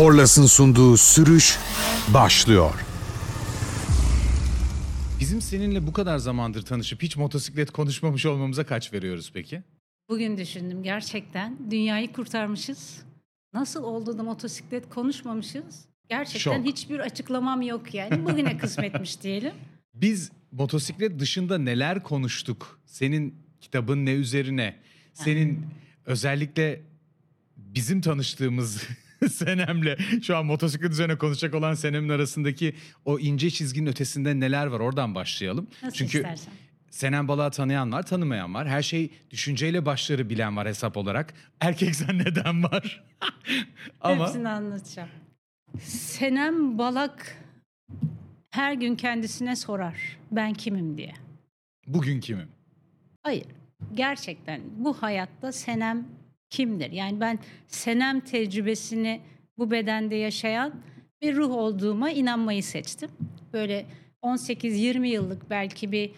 Korlas'ın sunduğu sürüş başlıyor. Bizim seninle bu kadar zamandır tanışıp hiç motosiklet konuşmamış olmamıza kaç veriyoruz peki? Bugün düşündüm gerçekten dünyayı kurtarmışız. Nasıl oldu da motosiklet konuşmamışız? Gerçekten Şok. hiçbir açıklamam yok yani. Bugüne kısmetmiş diyelim. Biz motosiklet dışında neler konuştuk? Senin kitabın ne üzerine? Senin özellikle bizim tanıştığımız Senem'le şu an motosiklet üzerine konuşacak olan Senem'in arasındaki o ince çizginin ötesinde neler var? Oradan başlayalım. Nasıl Çünkü istersen. Senem Balık'ı tanıyan var, tanımayan var. Her şey düşünceyle başları bilen var hesap olarak. Erkek zanneden var. Ama Hepsini anlatacağım. Senem Balak her gün kendisine sorar. Ben kimim diye. bugün kimim? Hayır. Gerçekten bu hayatta Senem kimdir? Yani ben Senem tecrübesini bu bedende yaşayan bir ruh olduğuma inanmayı seçtim. Böyle 18-20 yıllık belki bir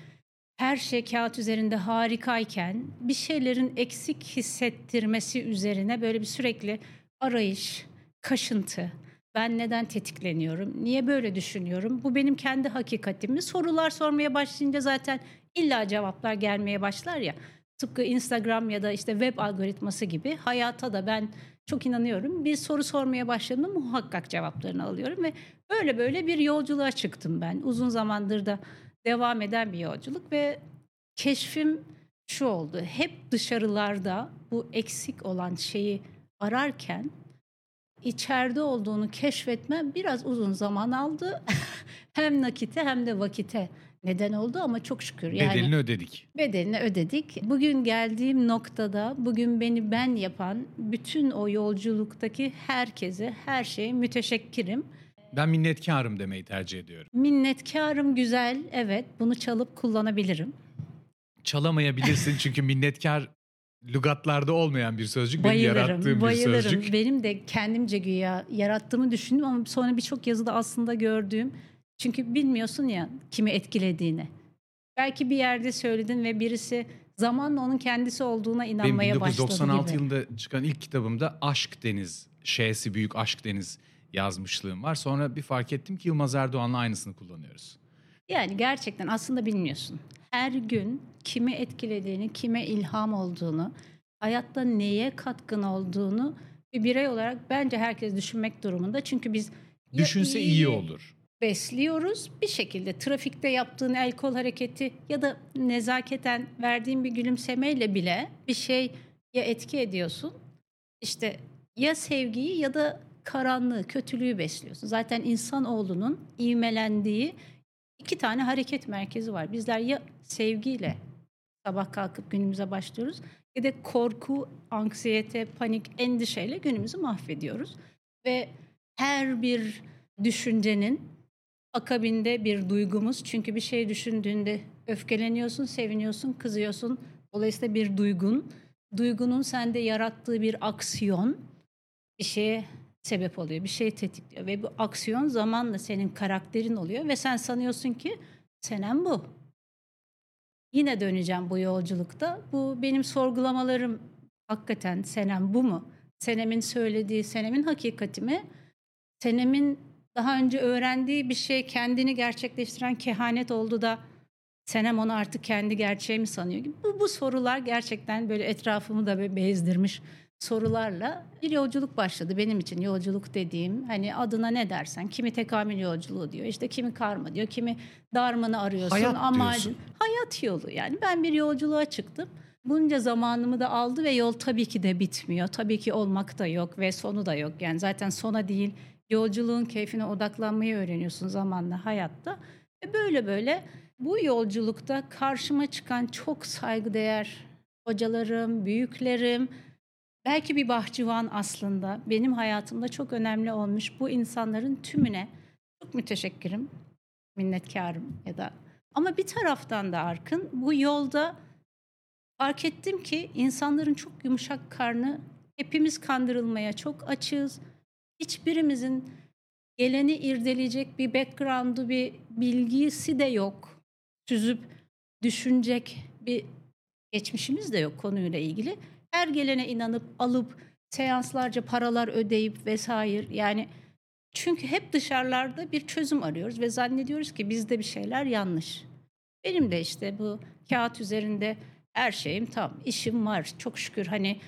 her şey kağıt üzerinde harikayken bir şeylerin eksik hissettirmesi üzerine böyle bir sürekli arayış, kaşıntı. Ben neden tetikleniyorum? Niye böyle düşünüyorum? Bu benim kendi hakikatim mi? Sorular sormaya başlayınca zaten illa cevaplar gelmeye başlar ya. Tıpkı Instagram ya da işte web algoritması gibi hayata da ben çok inanıyorum. Bir soru sormaya başladığımda muhakkak cevaplarını alıyorum ve böyle böyle bir yolculuğa çıktım ben. Uzun zamandır da devam eden bir yolculuk ve keşfim şu oldu. Hep dışarılarda bu eksik olan şeyi ararken içeride olduğunu keşfetmem biraz uzun zaman aldı. hem nakite hem de vakite neden oldu ama çok şükür. Yani Bedelini ödedik. bedelini ödedik. Bugün geldiğim noktada bugün beni ben yapan bütün o yolculuktaki herkese, her şeye müteşekkirim. Ben minnetkarım demeyi tercih ediyorum. Minnetkarım güzel, evet bunu çalıp kullanabilirim. Çalamayabilirsin çünkü minnetkar lügatlarda olmayan bir sözcük. Benim yarattığım Bayılırım, bir bayılırım. sözcük. Benim de kendimce güya yarattığımı düşündüm ama sonra birçok yazıda aslında gördüğüm. Çünkü bilmiyorsun ya kimi etkilediğini. Belki bir yerde söyledin ve birisi zamanla onun kendisi olduğuna Benim inanmaya başladı 1996 gibi. yılında çıkan ilk kitabımda Aşk Deniz, Ş'si büyük Aşk Deniz yazmışlığım var. Sonra bir fark ettim ki Yılmaz Erdoğan'la aynısını kullanıyoruz. Yani gerçekten aslında bilmiyorsun. Her gün kimi etkilediğini, kime ilham olduğunu, hayatta neye katkın olduğunu bir birey olarak bence herkes düşünmek durumunda. Çünkü biz Düşünse iyi olur. Besliyoruz bir şekilde trafikte yaptığın el kol hareketi ya da nezaketen verdiğin bir gülümsemeyle bile bir şey ya etki ediyorsun. İşte ya sevgiyi ya da karanlığı, kötülüğü besliyorsun. Zaten insanoğlunun ivmelendiği iki tane hareket merkezi var. Bizler ya sevgiyle sabah kalkıp günümüze başlıyoruz ya da korku, anksiyete, panik, endişeyle günümüzü mahvediyoruz. Ve her bir düşüncenin akabinde bir duygumuz. Çünkü bir şey düşündüğünde öfkeleniyorsun, seviniyorsun, kızıyorsun. Dolayısıyla bir duygun. Duygunun sende yarattığı bir aksiyon bir şeye sebep oluyor. Bir şey tetikliyor ve bu aksiyon zamanla senin karakterin oluyor ve sen sanıyorsun ki senem bu. Yine döneceğim bu yolculukta. Bu benim sorgulamalarım hakikaten senem bu mu? Senemin söylediği, senemin hakikati mi? Senemin daha önce öğrendiği bir şey kendini gerçekleştiren kehanet oldu da Senem onu artık kendi gerçeği mi sanıyor? Bu, bu sorular gerçekten böyle etrafımı da be- bezdirmiş sorularla bir yolculuk başladı benim için. Yolculuk dediğim hani adına ne dersen kimi tekamül yolculuğu diyor işte kimi karma diyor kimi darmanı arıyorsun. Hayat amacın- diyorsun. Hayat yolu yani ben bir yolculuğa çıktım. Bunca zamanımı da aldı ve yol tabii ki de bitmiyor. Tabii ki olmak da yok ve sonu da yok. Yani zaten sona değil yolculuğun keyfine odaklanmayı öğreniyorsun zamanla hayatta. Ve böyle böyle bu yolculukta karşıma çıkan çok saygıdeğer hocalarım, büyüklerim, belki bir bahçıvan aslında benim hayatımda çok önemli olmuş bu insanların tümüne çok müteşekkirim, minnetkarım ya da ama bir taraftan da Arkın bu yolda fark ettim ki insanların çok yumuşak karnı hepimiz kandırılmaya çok açığız. Hiçbirimizin geleni irdeleyecek bir background'u, bir bilgisi de yok. Süzüp düşünecek bir geçmişimiz de yok konuyla ilgili. Her gelene inanıp alıp seanslarca paralar ödeyip vesaire yani çünkü hep dışarılarda bir çözüm arıyoruz ve zannediyoruz ki bizde bir şeyler yanlış. Benim de işte bu kağıt üzerinde her şeyim tam, işim var çok şükür hani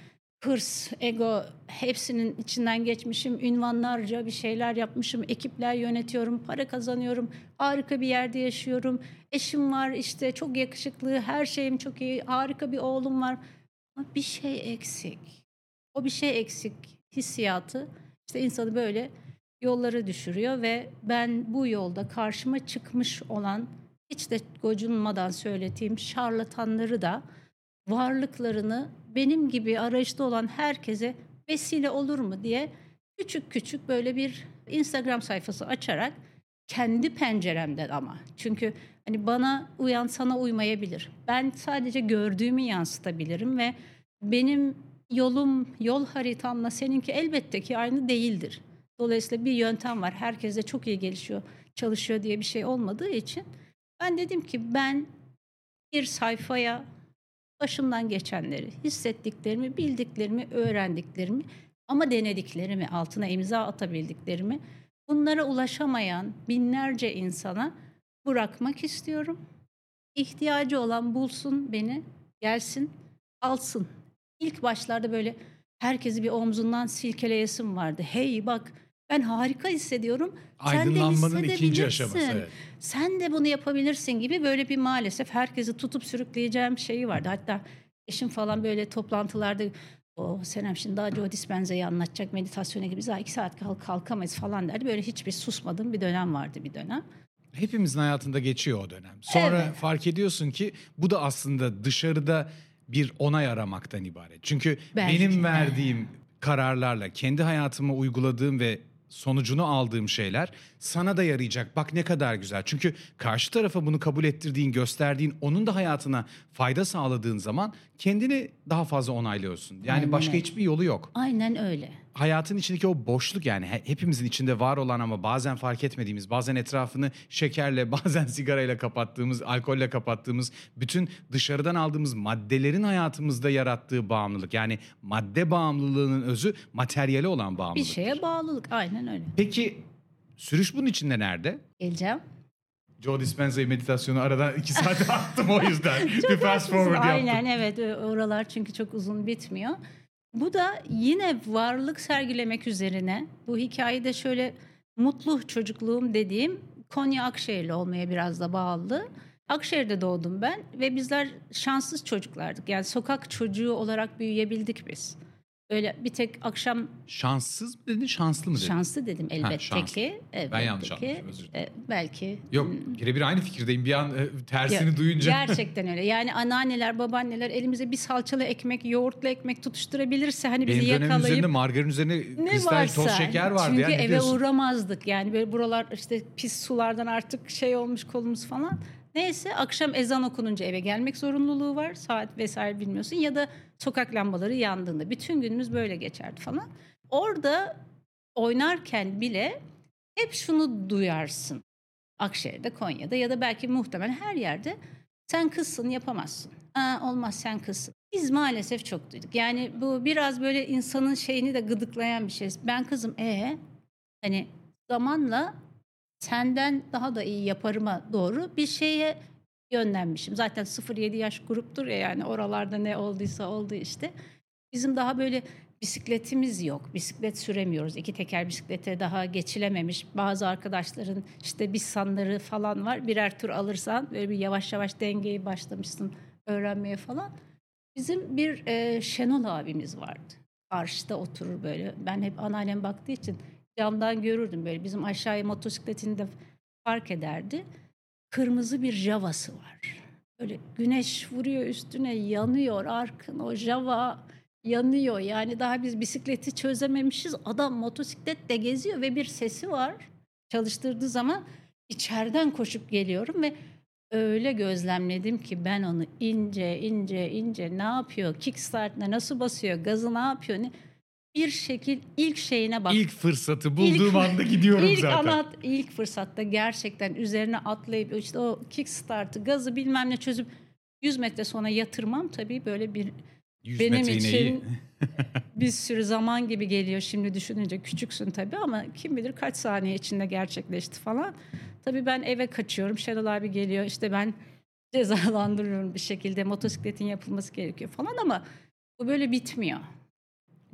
hırs, ego hepsinin içinden geçmişim. Ünvanlarca bir şeyler yapmışım. Ekipler yönetiyorum, para kazanıyorum. Harika bir yerde yaşıyorum. Eşim var işte çok yakışıklı, her şeyim çok iyi. Harika bir oğlum var. Ama bir şey eksik. O bir şey eksik hissiyatı işte insanı böyle yollara düşürüyor ve ben bu yolda karşıma çıkmış olan hiç de gocunmadan söylediğim şarlatanları da varlıklarını benim gibi arayışta olan herkese vesile olur mu diye küçük küçük böyle bir Instagram sayfası açarak kendi penceremden ama çünkü hani bana uyan sana uymayabilir. Ben sadece gördüğümü yansıtabilirim ve benim yolum, yol haritamla seninki elbette ki aynı değildir. Dolayısıyla bir yöntem var. Herkes de çok iyi gelişiyor, çalışıyor diye bir şey olmadığı için ben dedim ki ben bir sayfaya başımdan geçenleri, hissettiklerimi, bildiklerimi, öğrendiklerimi ama denediklerimi, altına imza atabildiklerimi bunlara ulaşamayan binlerce insana bırakmak istiyorum. İhtiyacı olan bulsun beni, gelsin, alsın. İlk başlarda böyle herkesi bir omzundan silkeleyesim vardı. Hey bak ben harika hissediyorum. Sen de Aydınlanmanın ikinci aşaması. Evet. Sen de bunu yapabilirsin gibi böyle bir maalesef herkesi tutup sürükleyeceğim şeyi vardı. Hatta eşim falan böyle toplantılarda o Senem şimdi daha Joe Dispenza'yı anlatacak meditasyona gibi daha iki saat kalk kalkamayız falan derdi. Böyle hiçbir susmadığım bir dönem vardı bir dönem. Hepimizin hayatında geçiyor o dönem. Sonra Evet. fark ediyorsun ki bu da aslında dışarıda bir onay aramaktan ibaret. Çünkü Belki benim verdiğim kararlarla kendi hayatıma uyguladığım ve sonucunu aldığım şeyler sana da yarayacak. Bak ne kadar güzel. Çünkü karşı tarafa bunu kabul ettirdiğin, gösterdiğin, onun da hayatına fayda sağladığın zaman kendini daha fazla onaylıyorsun. Yani Aynen başka hiçbir yolu yok. Aynen öyle. hayatın içindeki o boşluk yani he- hepimizin içinde var olan ama bazen fark etmediğimiz, bazen etrafını şekerle, bazen sigarayla kapattığımız, alkolle kapattığımız, bütün dışarıdan aldığımız maddelerin hayatımızda yarattığı bağımlılık. Yani madde bağımlılığının özü materyale olan Bir bağımlılık. şeye bağlılık aynen öyle. Peki sürüş bunun içinde nerede? Geleceğim. Joe Dispenza'yı meditasyonu aradan iki saat attım o yüzden. Bir fast forward yaptım. Aynen evet oralar çünkü çok uzun bitmiyor. Bu da yine varlık sergilemek üzerine bu hikayede şöyle mutlu çocukluğum dediğim Konya Akşehirli olmaya biraz da bağlı. Akşehir'de doğdum ben ve bizler şanssız çocuklardık. Yani sokak çocuğu olarak büyüyebildik biz. Öyle bir tek akşam Şanssız mı dedin, şanslı mı dedin? şanslı dedim elbette şanslı. ki. Ben yanlış Elbette ki. anlamışım, özür dilerim. E, belki Yok birebir aynı fikirdeyim. Bir an e, tersini Ya, duyunca. Gerçekten öyle. Yani anneanneler, babaanneler elimize bir salçalı ekmek, yoğurtlu ekmek tutuşturabilirse hani bizi Benim dönemin yakalayıp üzerinde margarin üzerine ne kristal varsa. toz şeker vardı Çünkü ya. eve diyorsun? uğramazdık. Yani böyle buralar işte pis sulardan artık şey olmuş kolumuz falan. Neyse akşam ezan okununca eve gelmek zorunluluğu var. Saat vesaire bilmiyorsun. Ya da sokak lambaları yandığında. Bütün günümüz böyle geçerdi falan. Orada oynarken bile hep şunu duyarsın. Akşehir'de, Konya'da ya da belki muhtemelen her yerde sen kızsın yapamazsın. Aa, olmaz sen kızsın. Biz maalesef çok duyduk. Yani bu biraz böyle insanın şeyini de gıdıklayan bir şey. Ben kızım e hani zamanla senden daha da iyi yaparıma doğru bir şeye yönlenmişim. Zaten 0-7 yaş gruptur ya yani oralarda ne olduysa oldu işte. Bizim daha böyle bisikletimiz yok. Bisiklet süremiyoruz. İki teker bisiklete daha geçilememiş. Bazı arkadaşların işte bissanları falan var. Birer tur alırsan böyle bir yavaş yavaş dengeyi başlamışsın öğrenmeye falan. Bizim bir e, Şenol abimiz vardı. Karşıda oturur böyle. Ben hep anneannem baktığı için camdan görürdüm böyle. Bizim aşağıya motosikletini de park ederdi. Kırmızı bir javası var. Böyle güneş vuruyor üstüne yanıyor arkın o java yanıyor. Yani daha biz bisikleti çözememişiz. Adam motosikletle geziyor ve bir sesi var. Çalıştırdığı zaman içeriden koşup geliyorum ve öyle gözlemledim ki ben onu ince ince ince ne yapıyor? Kickstart'ına nasıl basıyor? Gazı ne yapıyor? Ne? Bir şekil ilk şeyine bak. İlk fırsatı bulduğum İlk- anda gidiyorum ilk zaten. Anat, ilk fırsatta gerçekten üzerine atlayıp işte o kickstart'ı gazı bilmem ne çözüp 100 metre sonra yatırmam tabii böyle bir 100 benim için bir sürü zaman gibi geliyor şimdi düşününce küçüksün tabii ama kim bilir kaç saniye içinde gerçekleşti falan. Tabii ben eve kaçıyorum. Şenol abi geliyor işte ben cezalandırıyorum bir şekilde motosikletin yapılması gerekiyor falan ama bu böyle bitmiyor.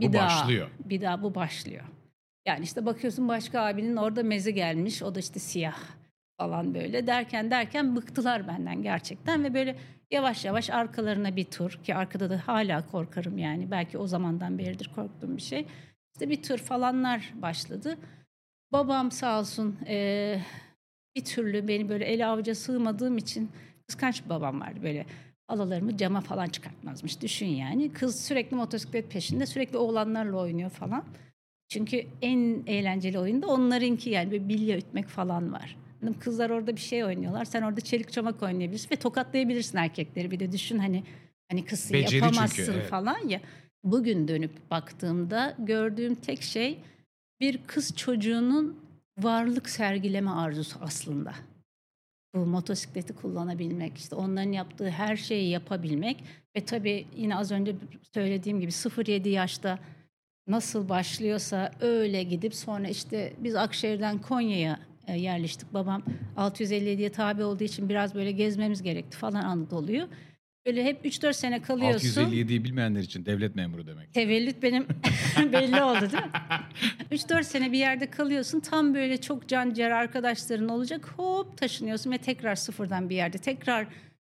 Bu başlıyor. Bir daha bu başlıyor. Yani işte bakıyorsun başka abinin orada mezi gelmiş o da işte siyah falan böyle derken derken bıktılar benden gerçekten ve böyle yavaş yavaş arkalarına bir tur ki arkada da hala korkarım yani belki o zamandan beridir korktuğum bir şey. İşte bir tur falanlar başladı. Babam sağ olsun eee, bir türlü beni böyle ele avuca sığmadığım için kıskanç bir babam vardı böyle alalarımı cama falan çıkartmazmış düşün yani. Kız sürekli motosiklet peşinde sürekli oğlanlarla oynuyor falan. Çünkü en eğlenceli oyunda onlarınki yani böyle bilye ütmek falan var. Hanım Kızlar orada bir şey oynuyorlar. Sen orada çelik çomak oynayabilirsin ve tokatlayabilirsin erkekleri. Bir de düşün hani hani kızı Beceri çünkü, yapamazsın evet. falan ya. Bugün dönüp baktığımda gördüğüm tek şey bir kız çocuğunun varlık sergileme arzusu aslında. Bu motosikleti kullanabilmek, işte onların yaptığı her şeyi yapabilmek ve tabii yine az önce söylediğim gibi 0-7 yaşta nasıl başlıyorsa öyle gidip sonra işte biz Akşehir'den Konya'ya e, yerleştik. Babam 657'ye tabi olduğu için biraz böyle gezmemiz gerekti falan Anadolu'yu. Böyle hep 3-4 sene kalıyorsun. 657'yi bilmeyenler için devlet memuru demek. Tevellüt benim belli oldu değil mi? 3-4 sene bir yerde kalıyorsun. Tam böyle çok can ciğer arkadaşların olacak. Hop taşınıyorsun ve tekrar sıfırdan bir yerde tekrar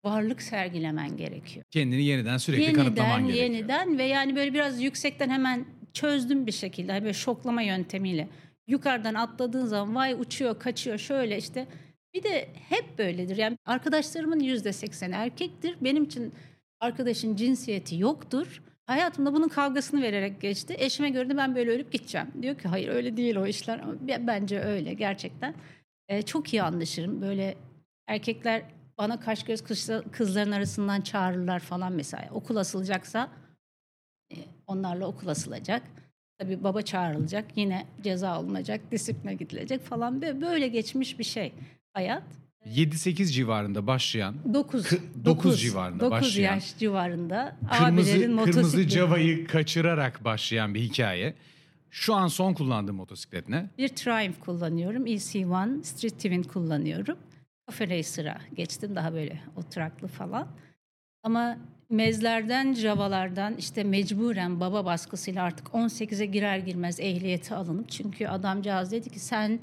varlık sergilemen gerekiyor. Kendini yeniden sürekli kanıtlaman Yeniden, gerekiyor. yeniden ve yani böyle biraz yüksekten hemen çözdüm bir şekilde. Hani Böyle şoklama yöntemiyle. Yukarıdan atladığın zaman vay uçuyor, kaçıyor şöyle işte. Bir de hep böyledir. Yani arkadaşlarımın yüzde sekseni erkektir. Benim için arkadaşın cinsiyeti yoktur. Hayatımda bunun kavgasını vererek geçti. Eşime göre de ben böyle ölüp gideceğim. Diyor ki hayır öyle değil o işler. Ama bence öyle gerçekten. Ee, çok iyi anlaşırım. Böyle erkekler bana kaş göz kızla- kızların arasından çağırırlar falan mesela. Okul asılacaksa onlarla okul asılacak. Tabii baba çağrılacak. Yine ceza alınacak, disipline gidilecek falan. Böyle geçmiş bir şey hayat. 7-8 civarında başlayan 9 Kı- dokuz civarında 9 başlayan. yaş civarında kırmızı kırmızı cavayı kaçırarak başlayan bir hikaye. Şu an son kullandığım motosiklet ne? Bir Triumph kullanıyorum. EC1 Street Twin kullanıyorum. Cafe Racer'a geçtim daha böyle oturaklı falan. Ama mezlerden, javalardan işte mecburen baba baskısıyla artık 18'e girer girmez ehliyeti alınıp çünkü adamcağız dedi ki sen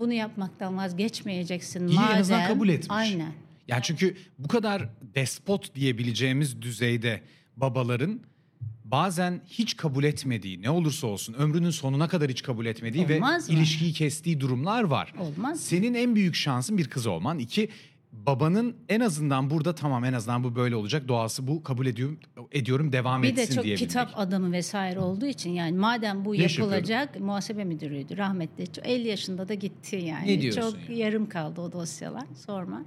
bunu yapmaktan vazgeçmeyeceksin. İyi, en madem. azından kabul etmiş. Aynen. Yani çünkü bu kadar despot diyebileceğimiz düzeyde babaların bazen hiç kabul etmediği ne olursa olsun ömrünün sonuna kadar hiç kabul etmediği Olmaz ve mı? ilişkiyi kestiği durumlar var. Olmaz. Senin en büyük şansın bir kız olman. İki babanın en azından burada tamam en azından bu böyle olacak doğası bu kabul ediyorum ediyorum devam Bir etsin de çok diyebilmek. kitap adamı vesaire olduğu için yani madem bu Ne yapılacak muhasebe müdürüydü rahmetli. Çok- 50 yaşında da gitti yani. Ne diyorsun Çok ya? yarım kaldı o dosyalar sorma.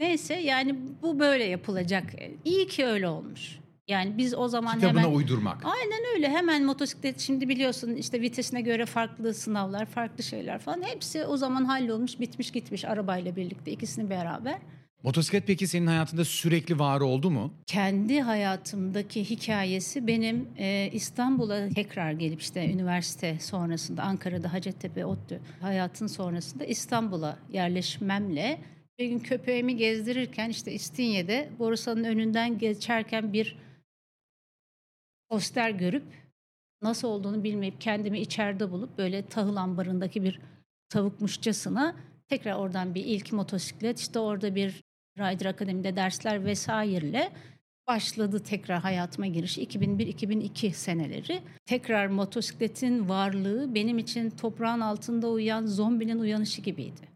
Neyse yani bu böyle yapılacak. İyi ki öyle olmuş. Yani biz o zaman Kitabına hemen uydurmak. Aynen öyle hemen motosiklet şimdi biliyorsun işte vitesine göre farklı sınavlar farklı şeyler falan hepsi o zaman hallolmuş bitmiş gitmiş arabayla birlikte ikisini beraber. Motosiklet peki senin hayatında sürekli var oldu mu? kendi hayatımdaki hikayesi benim e, İstanbul'a tekrar gelip işte üniversite sonrasında Ankara'da Hacettepe ODTÜ hayatın sonrasında İstanbul'a yerleşmemle bir gün köpeğimi gezdirirken işte İstinye'de Borusan'ın önünden geçerken bir poster görüp nasıl olduğunu bilmeyip kendimi içeride bulup böyle tahıl ambarındaki bir tavukmuşçasına tekrar oradan bir ilk motosiklet işte orada bir Rider Akademi'de dersler vesaireyle başladı tekrar hayatıma giriş 2001-2002 seneleri. Tekrar motosikletin varlığı benim için toprağın altında uyuyan zombinin uyanışı gibiydi.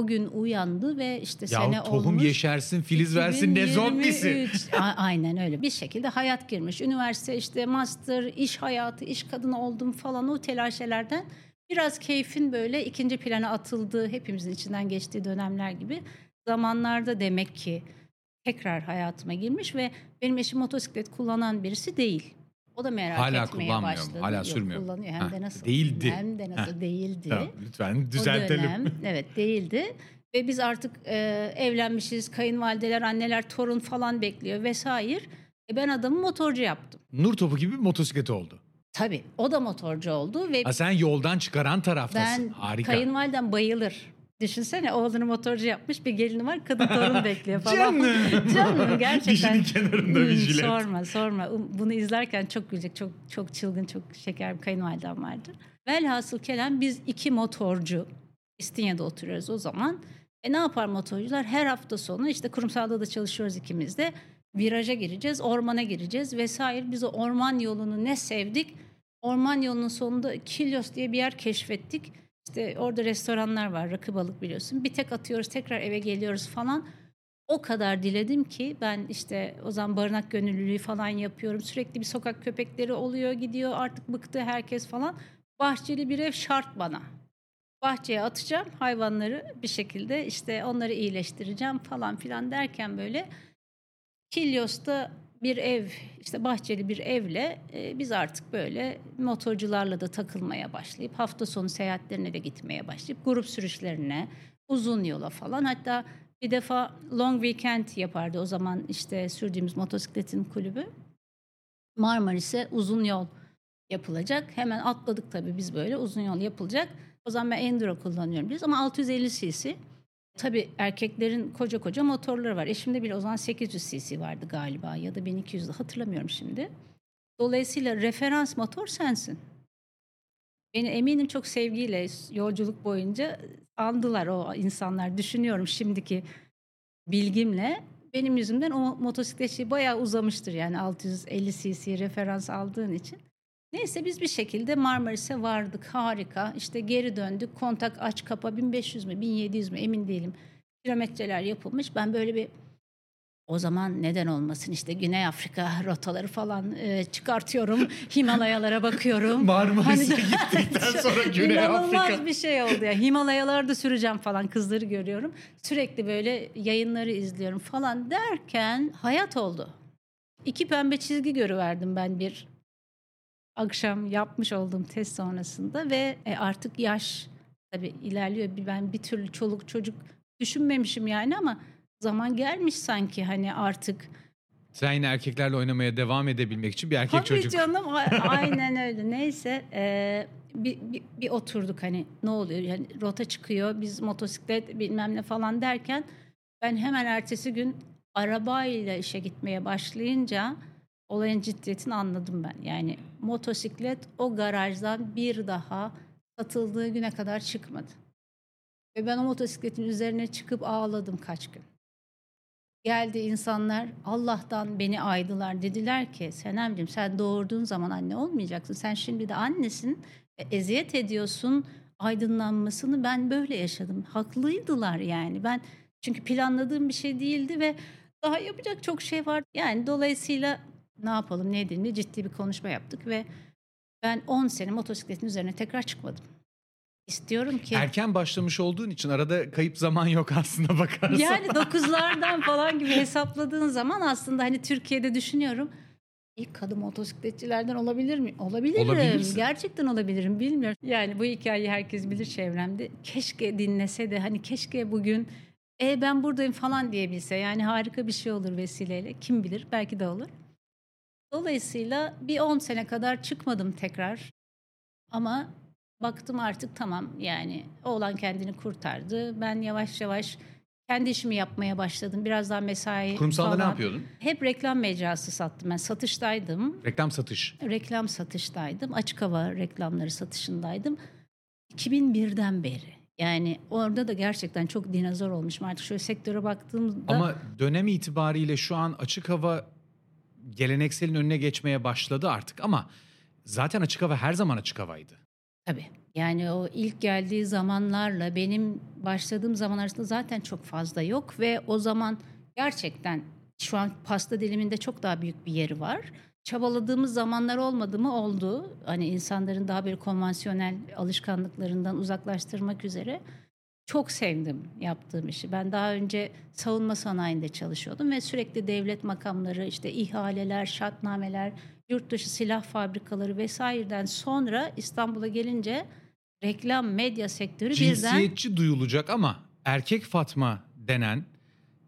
O gün uyandı ve işte sene Ya tohum olmuş. yeşersin, filiz versin ne zombisi. 2023. A- Aynen öyle. Bir şekilde hayat girmiş. Üniversite işte master, iş hayatı, iş kadını oldum falan o telaşelerden biraz keyfin böyle ikinci plana atıldığı hepimizin içinden geçtiği dönemler gibi zamanlarda demek ki tekrar hayatıma girmiş ve benim eşim motosiklet kullanan birisi değil. O da merak Hala etmeye başladı. Hala Yok, sürmüyor? Kullanıyor hem Ha, de nasıl. değildi. Hem de nasıl Ha, değildi. Tamam, lütfen O düzeltelim. dönem evet değildi. Ve biz artık e, evlenmişiz, kayınvalideler, anneler, torun falan bekliyor vesaire. E ben adamı motorcu yaptım. Nur topu gibi bir motosiklet oldu. Tabii o da motorcu oldu ve Ha, sen yoldan çıkaran taraftasın. ben Harika. kayınvalidem bayılır. Düşünsene oğlunu motorcu yapmış bir gelini var kadın torun bekliyor falan. Canım. Canım gerçekten. Dişinin kenarında bir Hmm, jilet. Sorma sorma. Um, Bunu izlerken çok gülecek. Çok çok çılgın çok şeker bir kayınvalidem vardı. Velhasıl kelam biz iki motorcu İstinye'de oturuyoruz o zaman. E ne yapar motorcular? Her hafta sonu işte kurumsalda da çalışıyoruz ikimiz de. Viraja gireceğiz, ormana gireceğiz vesaire. Biz o orman yolunu ne sevdik. Orman yolunun sonunda Kilyos diye bir yer keşfettik. İşte orada restoranlar var, rakı balık biliyorsun. Bir tek atıyoruz, tekrar eve geliyoruz falan. O kadar diledim ki ben işte o zaman barınak gönüllülüğü falan yapıyorum. Sürekli bir sokak köpekleri oluyor, gidiyor. Artık bıktı herkes falan. Bahçeli bir ev şart bana. Bahçeye atacağım hayvanları bir şekilde işte onları iyileştireceğim falan filan derken böyle Kilyos'ta bir ev işte bahçeli bir evle e, biz artık böyle motorcularla da takılmaya başlayıp hafta sonu seyahatlerine de gitmeye başlayıp grup sürüşlerine uzun yola falan hatta bir defa long weekend yapardı o zaman işte sürdüğümüz motosikletin kulübü. Marmaris'e uzun yol yapılacak. Hemen atladık tabii biz böyle uzun yol yapılacak. O zaman ben enduro kullanıyorum biz ama 650 cc Tabii erkeklerin koca koca motorları var. Eşimde bile o zaman 800 cc vardı galiba ya da 1200'de hatırlamıyorum şimdi. Dolayısıyla referans motor sensin. Beni eminim çok sevgiyle yolculuk boyunca andılar o insanlar. Düşünüyorum şimdiki bilgimle. Benim yüzümden o motosikletçi bayağı uzamıştır yani 650 cc referans aldığın için. Neyse biz bir şekilde Marmaris'e vardık. Harika. İşte geri döndük. Kontak aç kapa 1500 mü 1700 mü emin değilim. Kilometreler yapılmış. Ben böyle bir o zaman neden olmasın işte Güney Afrika rotaları falan e, çıkartıyorum. Himalayalara bakıyorum. Marmaris'e Hani- gittikten sonra Güney Afrika. bir şey oldu ya. Himalayalarda süreceğim falan kızları görüyorum. Sürekli böyle yayınları izliyorum falan derken hayat oldu. İki pembe çizgi görüverdim ben bir akşam yapmış olduğum test sonrasında ve e, artık yaş tabii ilerliyor. Ben bir türlü çoluk çocuk düşünmemişim yani ama zaman gelmiş sanki hani artık Sen yine erkeklerle oynamaya devam edebilmek için bir erkek Tabii çocuk. canım a- aynen öyle. Neyse e, bir, bir, bir oturduk hani ne oluyor yani rota çıkıyor biz motosiklet bilmem ne falan derken ben hemen ertesi gün arabayla işe gitmeye başlayınca olayın ciddiyetini anladım ben. Yani motosiklet o garajdan bir daha satıldığı güne kadar çıkmadı. Ve ben o motosikletin üzerine çıkıp ağladım kaç gün. Geldi insanlar Allah'tan beni aydılar dediler ki Senemciğim sen doğurduğun zaman anne olmayacaksın. Sen şimdi de annesin ve eziyet ediyorsun aydınlanmasını ben böyle yaşadım. Haklıydılar yani ben çünkü planladığım bir şey değildi ve daha yapacak çok şey var. Yani dolayısıyla ne yapalım ne edelim diye ciddi bir konuşma yaptık ve ben 10 sene motosikletin üzerine tekrar çıkmadım. İstiyorum ki... Erken başlamış olduğun için arada kayıp zaman yok aslında bakarsan. Yani dokuzlardan falan gibi hesapladığın zaman aslında hani Türkiye'de düşünüyorum. İlk kadın motosikletçilerden olabilir mi? Olabilirim. Olabilirsin. Gerçekten olabilirim. Bilmiyorum. Yani bu hikayeyi herkes bilir çevremde. Keşke dinlese de hani keşke bugün e ben buradayım falan diyebilse. Yani harika bir şey olur vesileyle. Kim bilir belki de olur. Dolayısıyla bir 10 sene kadar çıkmadım tekrar. Ama baktım artık tamam yani oğlan kendini kurtardı. Ben yavaş yavaş kendi işimi yapmaya başladım. Biraz daha mesai Kurumsalda ne falan. yapıyordun? Hep reklam mecrası sattım. Ben satıştaydım. Reklam satış. Reklam satıştaydım. Açık hava reklamları satışındaydım. 2001'den beri. Yani orada da gerçekten çok dinozor olmuşum. Artık şöyle sektöre baktığımda Ama dönem itibariyle şu an açık hava gelenekselin önüne geçmeye başladı artık ama zaten açık hava her zaman açık havaydı. Tabii. Yani o ilk geldiği zamanlarla benim başladığım zaman arasında zaten çok fazla yok ve o zaman gerçekten şu an pasta diliminde çok daha büyük bir yeri var. Çabaladığımız zamanlar olmadı mı oldu. Hani insanların daha böyle konvansiyonel alışkanlıklarından uzaklaştırmak üzere çok sevdim yaptığım işi. Ben daha önce savunma sanayinde çalışıyordum ve sürekli devlet makamları, işte ihaleler, şartnameler, yurt dışı silah fabrikaları vesaireden sonra İstanbul'a gelince reklam medya sektörü birden Cinsiyetçi duyulacak ama erkek Fatma denen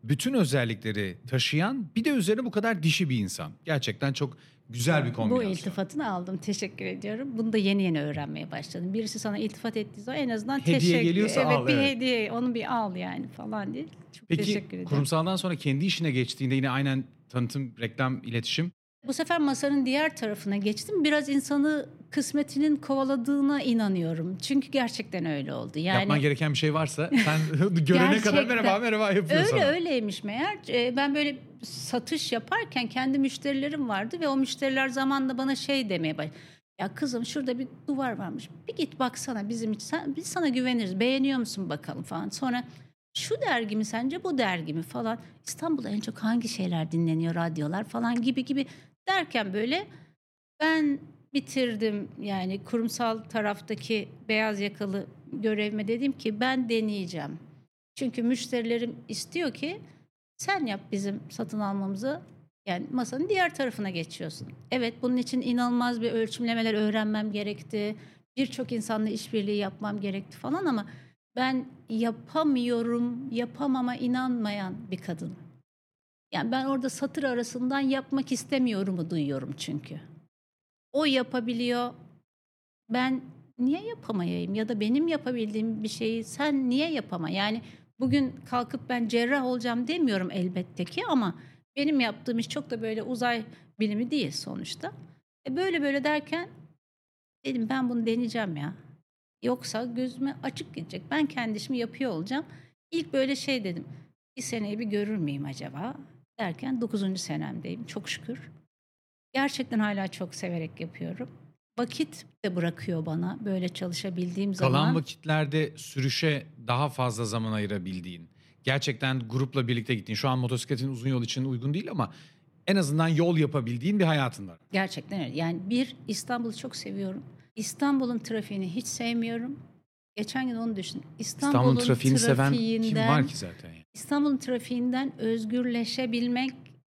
bütün özellikleri taşıyan bir de üzerine bu kadar dişi bir insan. Gerçekten çok güzel bir Bu kombinasyon. iltifatını aldım. Teşekkür ediyorum. Bunu da yeni yeni öğrenmeye başladım. Birisi sana iltifat ettiği zaman en azından Hediye teşekkür. geliyorsa evet, al, bir evet. hediye onu bir al yani falan diye. Çok teşekkür Peki ederim. kurumsaldan sonra kendi işine geçtiğinde yine aynen tanıtım, reklam, iletişim. Bu sefer masanın diğer tarafına geçtim. Biraz insanı kısmetinin kovaladığına inanıyorum. Çünkü gerçekten öyle oldu. Yani Yapman gereken bir şey varsa sen görene kadar merhaba merhaba yapıyor Öyle sana. öyleymiş meğer. Ee, Ben böyle satış yaparken kendi müşterilerim vardı ve o müşteriler zamanla bana şey demeye başladı. Ya kızım şurada bir duvar varmış. Bir git baksana bizim için. Biz sana güveniriz. Beğeniyor musun bakalım falan. Sonra şu dergi mi sence bu dergi mi falan. İstanbul'da en çok hangi şeyler dinleniyor radyolar falan gibi gibi derken böyle ben bitirdim yani kurumsal taraftaki beyaz yakalı görevime dedim ki ben deneyeceğim. Çünkü müşterilerim istiyor ki sen yap bizim satın almamızı. Yani masanın diğer tarafına geçiyorsun. Evet bunun için inanılmaz bir ölçümlemeler öğrenmem gerekti. Birçok insanla işbirliği yapmam gerekti falan ama ben yapamıyorum, yapamama inanmayan bir kadın. Yani ben orada satır arasından yapmak istemiyorumu duyuyorum çünkü. O yapabiliyor. Ben niye yapamayayım ya da benim yapabildiğim bir şeyi sen niye yapama? Yani bugün kalkıp ben cerrah olacağım demiyorum elbette ki ama benim yaptığım iş çok da böyle uzay bilimi değil sonuçta. E böyle böyle derken dedim ben bunu deneyeceğim ya. Yoksa gözüme açık gidecek. Ben kendi işimi yapıyor olacağım. İlk böyle şey dedim. Bir seneyi bir görür müyüm acaba? Derken 9. senemdeyim çok şükür. Gerçekten hala çok severek yapıyorum. Vakit de bırakıyor bana böyle çalışabildiğim Kalan zaman. vakitlerde sürüşe daha fazla zaman ayırabildiğin, gerçekten grupla birlikte gittiğin, şu an motosikletin uzun yol için uygun değil ama en azından yol yapabildiğin bir hayatın var. Gerçekten öyle. Yani bir İstanbul'u çok seviyorum. İstanbul'un trafiğini hiç sevmiyorum. Geçen gün onu düşün. İstanbul'un, İstanbul'un trafiğini seven kim var ki zaten? yani? İstanbul'un trafiğinden özgürleşebilmek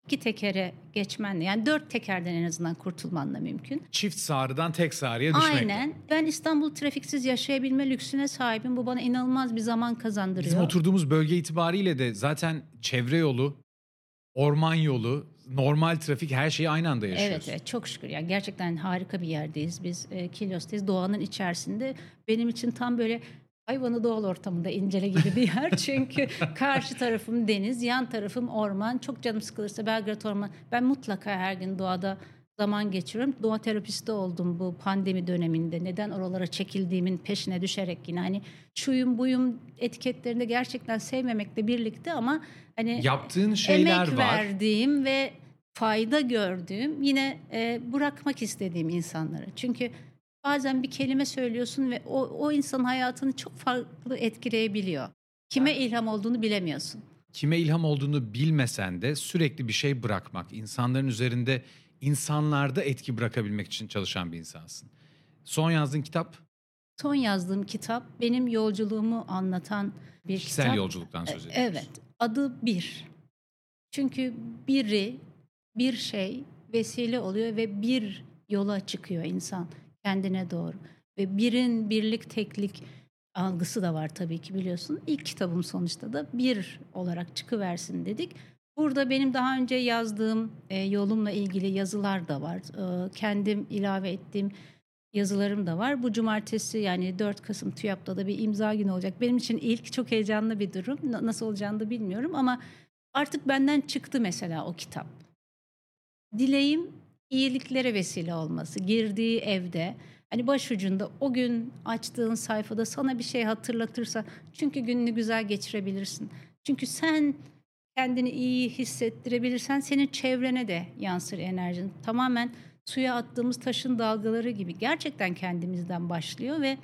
iki tekere geçmenle yani dört tekerden en azından kurtulmanla mümkün. Çift sağrıdan tek sağrıya düşmek. Aynen. Ben İstanbul trafiksiz yaşayabilme lüksüne sahibim. Bu bana inanılmaz bir zaman kazandırıyor. Bizim oturduğumuz bölge itibariyle de zaten çevre yolu, orman yolu, normal trafik her şeyi aynı anda yaşıyoruz. Evet, evet çok şükür. Yani gerçekten harika bir yerdeyiz. Biz e, Kilyos'tayız. Doğanın içerisinde. Benim için tam böyle hayvanı doğal ortamında incele gibi bir yer. Çünkü karşı tarafım deniz, yan tarafım orman. Çok canım sıkılırsa Belgrad Orman. Ben mutlaka her gün doğada zaman geçiriyorum. Doğa terapisti oldum bu pandemi döneminde. Neden oralara çekildiğimin peşine düşerek yine hani şuyum buyum etiketlerinde gerçekten sevmemekle birlikte ama hani Yaptığın şeyler emek var. verdiğim ve fayda gördüğüm yine e, bırakmak istediğim insanlara. Çünkü bazen bir kelime söylüyorsun ve o, o insanın hayatını çok farklı etkileyebiliyor. Kime ilham olduğunu bilemiyorsun. Kime ilham olduğunu bilmesen de sürekli bir şey bırakmak, insanların üzerinde, insanlarda etki bırakabilmek için çalışan bir insansın. Son yazdığın kitap Son yazdığım kitap benim yolculuğumu anlatan bir kişisel kitap. yolculuktan söz E, ediyoruz. Evet. Adı bir. Çünkü biri, bir şey vesile oluyor ve bir yola çıkıyor insan kendine doğru. Ve birin birlik teklik algısı da var tabii ki biliyorsun. İlk kitabım sonuçta da bir olarak çıkıversin dedik. Burada benim daha önce yazdığım e, yolumla ilgili yazılar da var. E, kendim ilave ettiğim yazılarım da var. Bu cumartesi yani 4 Kasım TÜYAP'ta da bir imza günü olacak. Benim için ilk çok heyecanlı bir durum. Na- Nasıl olacağını da bilmiyorum ama artık benden çıktı mesela o kitap. Dileğim iyiliklere vesile olması. Girdiği evde hani başucunda o gün açtığın sayfada sana bir şey hatırlatırsa çünkü gününü güzel geçirebilirsin. Çünkü sen kendini iyi hissettirebilirsen senin çevrene de yansır enerjin. Tamamen suya attığımız taşın dalgaları gibi gerçekten kendimizden başlıyor ve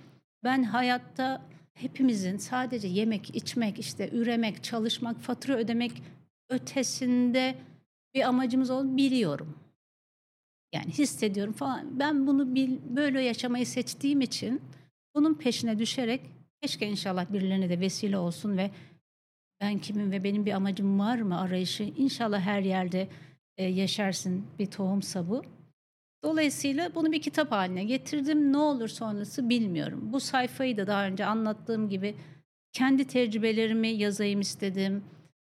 ben hayatta hepimizin sadece yemek, içmek, işte üremek, çalışmak, fatura ödemek ötesinde bir amacımız olduğunu biliyorum. Yani hissediyorum falan. Ben bunu bil, böyle yaşamayı seçtiğim için bunun peşine düşerek keşke inşallah birilerine de vesile olsun ve ben kimim ve benim bir amacım var mı arayışı inşallah her yerde e, yaşarsın bir tohumsa bu. Dolayısıyla bunu bir kitap haline getirdim. Ne olur sonrası bilmiyorum. Bu sayfayı da daha önce anlattığım gibi kendi tecrübelerimi yazayım istedim.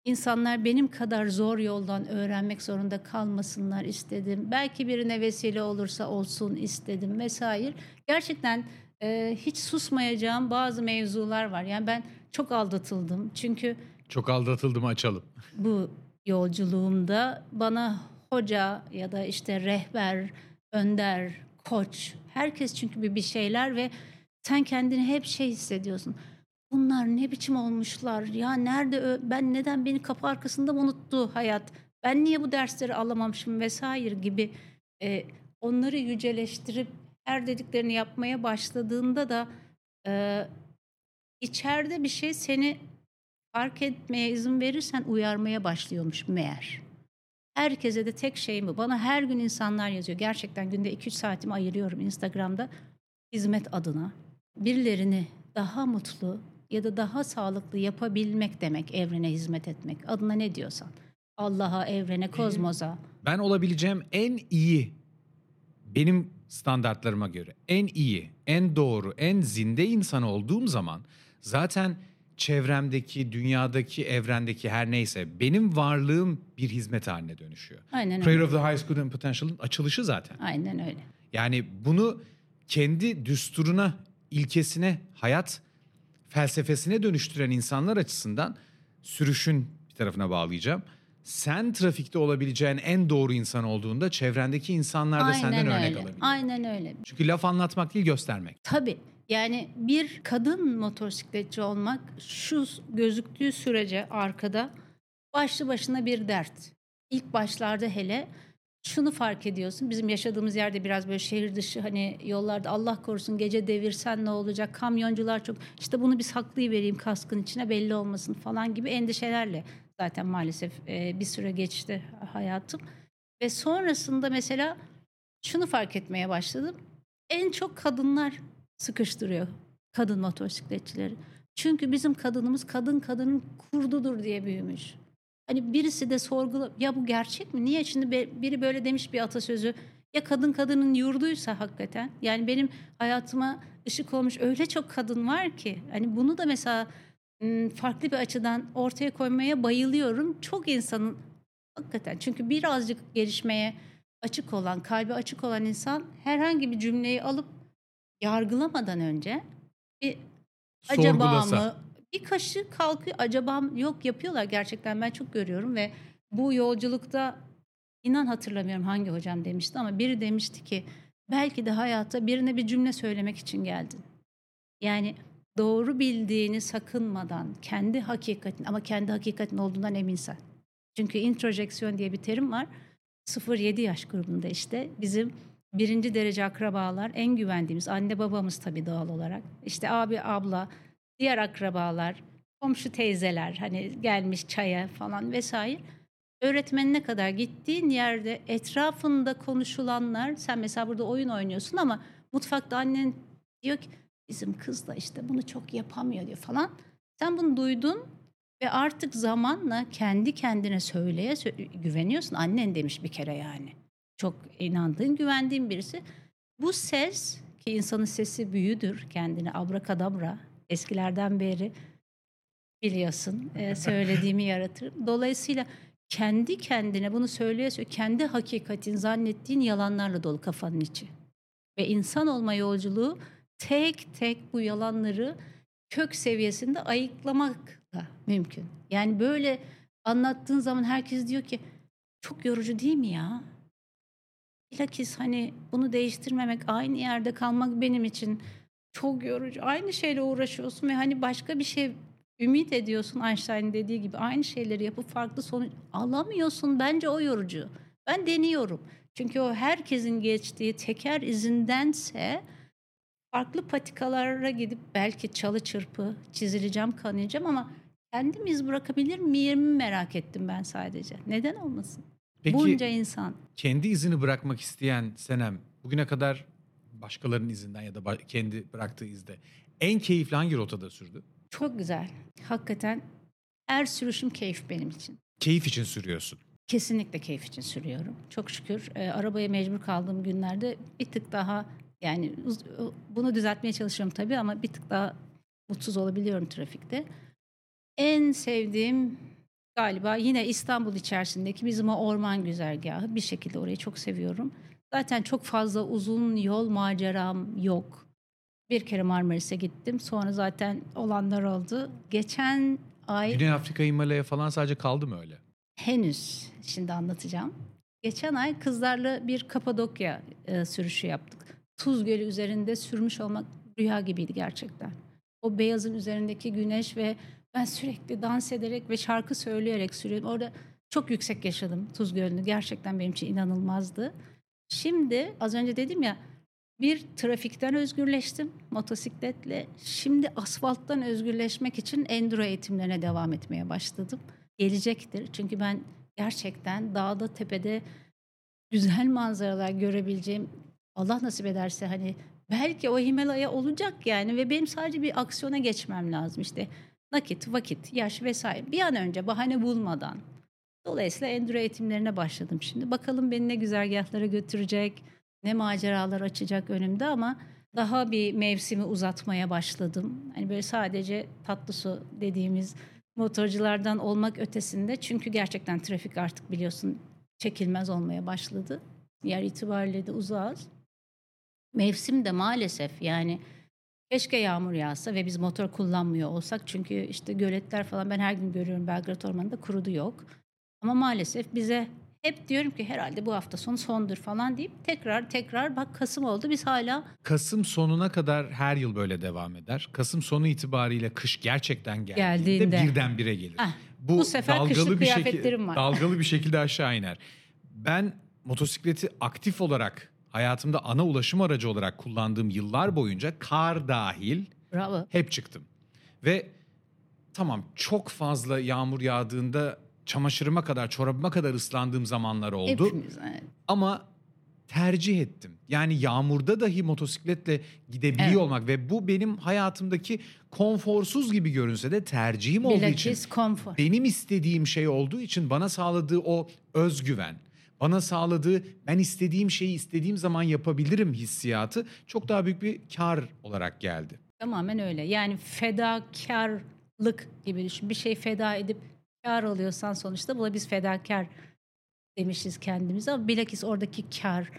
insanlar benim kadar zor yoldan öğrenmek zorunda kalmasınlar istedim. Belki birine vesile olursa olsun istedim vesaire. Gerçekten e, hiç susmayacağım bazı mevzular var. Yani ben çok aldatıldım. Çünkü Çok aldatıldım açalım. bu yolculuğumda bana hoca ya da işte rehber, önder, koç, herkes çünkü bir bir şeyler ve sen kendini hep şey hissediyorsun. Bunlar ne biçim olmuşlar ya nerede ben neden beni kapı arkasında unuttu hayat ben niye bu dersleri alamamışım vesaire gibi e, onları yüceleştirip her dediklerini yapmaya başladığında da e, içeride bir şey seni fark etmeye izin verirsen uyarmaya başlıyormuş meğer. Herkese de tek şey mi? Bana her gün insanlar yazıyor. Gerçekten günde 2-3 saatimi ayırıyorum Instagram'da hizmet adına. Birilerini daha mutlu ya da daha sağlıklı yapabilmek demek evrene hizmet etmek. Adına ne diyorsan. Allah'a, evrene, kozmosa. Ben olabileceğim en iyi benim standartlarıma göre en iyi, en doğru, en zinde insan olduğum zaman zaten çevremdeki, dünyadaki, evrendeki her neyse benim varlığım bir hizmet haline dönüşüyor. Aynen Prayer öyle. of the Highest Good and Potential'ın açılışı zaten. Aynen öyle. Yani bunu kendi düsturuna, ilkesine, hayat felsefesine dönüştüren insanlar açısından sürüşün bir tarafına bağlayacağım. Sen trafikte olabileceğin en doğru insan olduğunda çevrendeki insanlar da senden örnek öyle. alabilir. Aynen öyle. Çünkü laf anlatmak değil göstermek. Tabii. Yani bir kadın motosikletçi olmak şu gözüktüğü sürece arkada başlı başına bir dert. İlk başlarda hele şunu fark ediyorsun. Bizim yaşadığımız yerde biraz böyle şehir dışı hani yollarda Allah korusun gece devirsen ne olacak? Kamyoncular çok işte bunu bir saklayıvereyim kaskın içine belli olmasın falan gibi endişelerle zaten maalesef e, bir süre geçti hayatım. Ve sonrasında mesela şunu fark etmeye başladım. En çok kadınlar sıkıştırıyor kadın motosikletçileri. Çünkü bizim kadınımız kadın kadının kurdudur diye büyümüş. Hani birisi de sorgula ya bu gerçek mi? Niye şimdi biri böyle demiş bir atasözü ya kadın kadının yurduysa hakikaten yani benim hayatıma ışık olmuş öyle çok kadın var ki hani bunu da mesela farklı bir açıdan ortaya koymaya bayılıyorum. Çok insanın hakikaten çünkü birazcık gelişmeye açık olan, kalbi açık olan insan herhangi bir cümleyi alıp yargılamadan önce bir acaba Sorgulasa. mı bir kaşı kalkıyor acaba mı? yok yapıyorlar gerçekten ben çok görüyorum ve bu yolculukta inan hatırlamıyorum hangi hocam demişti ama biri demişti ki belki de hayatta birine bir cümle söylemek için geldin. Yani doğru bildiğini sakınmadan kendi hakikatin ama kendi hakikatin olduğundan eminsen. Çünkü introjeksiyon diye bir terim var. 0-7 yaş grubunda işte bizim birinci derece akrabalar en güvendiğimiz anne babamız tabii doğal olarak. İşte abi abla diğer akrabalar komşu teyzeler hani gelmiş çaya falan vesaire. Öğretmenine kadar gittiğin yerde etrafında konuşulanlar sen mesela burada oyun oynuyorsun ama mutfakta annen diyor ki bizim kız da işte bunu çok yapamıyor diyor falan. Sen bunu duydun ve artık zamanla kendi kendine söyleye sö- güveniyorsun. Annen demiş bir kere yani. Çok inandığın, güvendiğin birisi. Bu ses ki insanın sesi büyüdür kendini abrakadabra eskilerden beri biliyorsun e, söylediğimi yaratır. Dolayısıyla kendi kendine bunu söyleye kendi hakikatin zannettiğin yalanlarla dolu kafanın içi. Ve insan olma yolculuğu tek tek bu yalanları kök seviyesinde ayıklamakla mümkün. Yani böyle anlattığın zaman herkes diyor ki çok yorucu değil mi ya? Bilakis hani bunu değiştirmemek, aynı yerde kalmak benim için çok yorucu. Aynı şeyle uğraşıyorsun ve hani başka bir şey ümit ediyorsun Einstein'ın dediği gibi aynı şeyleri yapıp farklı sonuç alamıyorsun. Bence o yorucu. Ben deniyorum. Çünkü o herkesin geçtiği teker izindense farklı patikalara gidip belki çalı çırpı çizileceğim, kanayacağım ama kendim iz bırakabilir miyim merak ettim ben sadece. Neden olmasın? Peki Bunca insan. kendi izini bırakmak isteyen Senem bugüne kadar başkalarının izinden ya da kendi bıraktığı izde en keyifli hangi rotada sürdü? Çok güzel. Hakikaten her sürüşüm keyif benim için. Keyif için sürüyorsun. Kesinlikle keyif için sürüyorum. Çok şükür e, arabaya mecbur kaldığım günlerde bir tık daha yani bunu düzeltmeye çalışıyorum tabii ama bir tık daha mutsuz olabiliyorum trafikte. En sevdiğim galiba yine İstanbul içerisindeki bizim o orman güzergahı bir şekilde orayı çok seviyorum. Zaten çok fazla uzun yol maceram yok. Bir kere Marmaris'e gittim. Sonra zaten olanlar oldu. Geçen ay Güney Afrika Himalaya falan sadece kaldı mı öyle? henüz şimdi anlatacağım. Geçen ay kızlarla bir Kapadokya e, sürüşü yaptık. Tuz Gölü üzerinde sürmüş olmak rüya gibiydi gerçekten. O beyazın üzerindeki güneş ve ben sürekli dans ederek ve şarkı söyleyerek sürüyorum. Orada çok yüksek yaşadım Tuz Gölü'nü. Gerçekten benim için inanılmazdı. Şimdi az önce dedim ya bir trafikten özgürleştim motosikletle. Şimdi asfalttan özgürleşmek için enduro eğitimlerine devam etmeye başladım. Gelecektir. Çünkü ben gerçekten dağda tepede güzel manzaralar görebileceğim Allah nasip ederse hani belki o Himalaya olacak yani ve benim sadece bir aksiyona geçmem lazım işte nakit, vakit, yaş vesaire bir an önce bahane bulmadan. Dolayısıyla enduro eğitimlerine başladım şimdi. Bakalım beni ne güzergahlara götürecek, ne maceralar açacak önümde ama daha bir mevsimi uzatmaya başladım. Hani böyle sadece tatlı su dediğimiz motorculardan olmak ötesinde çünkü gerçekten trafik artık biliyorsun çekilmez olmaya başladı. Yer itibariyle de uzağız. Mevsim de maalesef yani keşke yağmur yağsa ve biz motor kullanmıyor olsak. Çünkü işte göletler falan ben her gün görüyorum Belgrad Ormanı'nda kurudu yok. Ama maalesef bize hep diyorum ki herhalde bu hafta sonu sondur falan deyip tekrar tekrar bak Kasım oldu biz hala Kasım sonuna kadar her yıl böyle devam eder. Kasım sonu itibariyle kış gerçekten geldiğinde, Geldiğinde. birdenbire gelir. Ah, bu sefer kışlık bir şekilde var. dalgalı bir şekilde aşağı iner. Ben motosikleti aktif olarak hayatımda ana ulaşım aracı olarak kullandığım yıllar boyunca kar dahil bravo. hep çıktım. Ve tamam çok fazla yağmur yağdığında çamaşırıma kadar, çorabıma kadar ıslandığım zamanlar oldu. Hepimiz evet. Ama tercih ettim. Yani yağmurda dahi motosikletle gidebiliyor Evet. olmak ve bu benim hayatımdaki konforsuz gibi görünse de tercihim olduğu için Bilakis konfor. benim istediğim şey olduğu için bana sağladığı o özgüven, bana sağladığı ben istediğim şeyi istediğim zaman yapabilirim hissiyatı çok daha büyük bir kar olarak geldi. Tamamen öyle. Yani fedakarlık gibi düşün. Bir şey feda edip kar alıyorsan sonuçta buna biz fedakar demişiz kendimize ama bilakis oradaki kar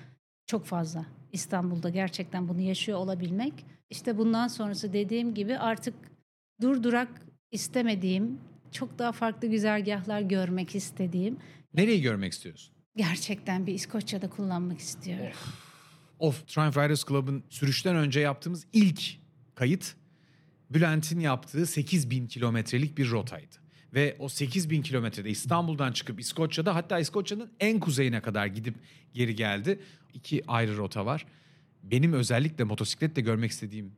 çok fazla. İstanbul'da gerçekten bunu yaşıyor olabilmek. İşte bundan sonrası dediğim gibi artık durdurak istemediğim, çok daha farklı güzergahlar görmek istediğim, Nereyi görmek istiyorsun? Gerçekten bir İskoçya'da kullanmak istiyorum. Of Triumph Riders Club'ın sürüşten önce yaptığımız ilk kayıt Bülent'in yaptığı 8000 kilometrelik bir rotaydı. Ve o 8000 kilometrede İstanbul'dan çıkıp İskoçya'da hatta İskoçya'nın en kuzeyine kadar gidip geri geldi. İki ayrı rota var. Benim özellikle motosikletle görmek istediğim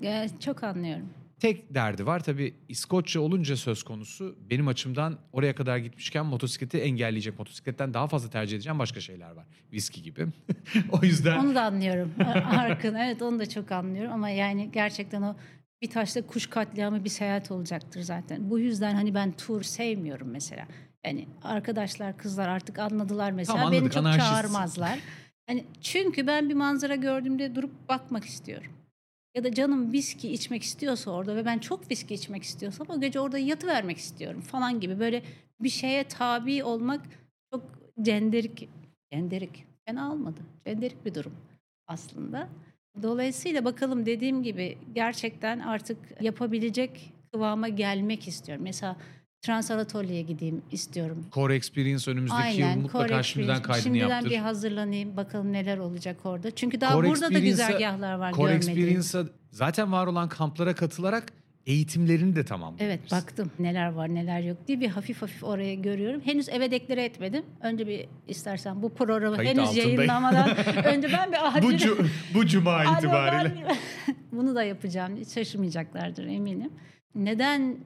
Ya, çok anlıyorum. Tek derdi var. Tabii İskoçya olunca söz konusu benim açımdan oraya kadar gitmişken motosikleti engelleyecek, motosikletten daha fazla tercih edeceğim başka şeyler var. Viski gibi. o yüzden... Onu da anlıyorum. Arkın evet onu da çok anlıyorum ama yani gerçekten o bir taşla kuş katliamı bir seyahat olacaktır zaten. Bu yüzden hani ben tur sevmiyorum mesela. Yani arkadaşlar kızlar artık anladılar mesela Tamam, beni anladık, çok anarşist. çağırmazlar. Hani çünkü ben bir manzara gördüğümde durup bakmak istiyorum. Ya da canım viski içmek istiyorsa orada ve ben çok viski içmek istiyorsam o gece orada yatı vermek istiyorum falan gibi böyle bir şeye tabi olmak çok cenderik cenderik fena olmadı. Cenderik bir durum aslında. Dolayısıyla bakalım dediğim gibi gerçekten artık yapabilecek kıvama gelmek istiyorum. Mesela Transanatolia'ya gideyim istiyorum. Core Experience önümüzdeki yıl mutlaka Core şimdiden kaydını Şimdiden yaptır. bir hazırlanayım bakalım neler olacak orada. Çünkü daha Core burada da güzergahlar var Core. Experience'a zaten var olan kamplara katılarak eğitimlerini de tamamlayabiliriz. Evet baktım neler var neler yok diye bir hafif hafif oraya görüyorum. Henüz eve deklare etmedim. Önce bir istersen bu programı Kayıt henüz altındayım. yayınlamadan önce ben bir acil... Bu, cu- bu cuma itibariyle. Bunu da yapacağım. Hiç şaşırmayacaklardır eminim. Neden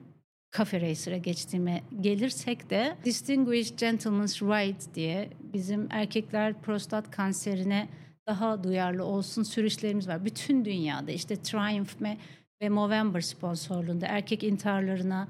Cafe Racer'a geçtiğime gelirsek de Distinguished Gentleman's Right diye bizim erkekler prostat kanserine daha duyarlı olsun sürüşlerimiz var. Bütün dünyada işte Triumph ve ve Movember sponsorluğunda erkek intiharlarına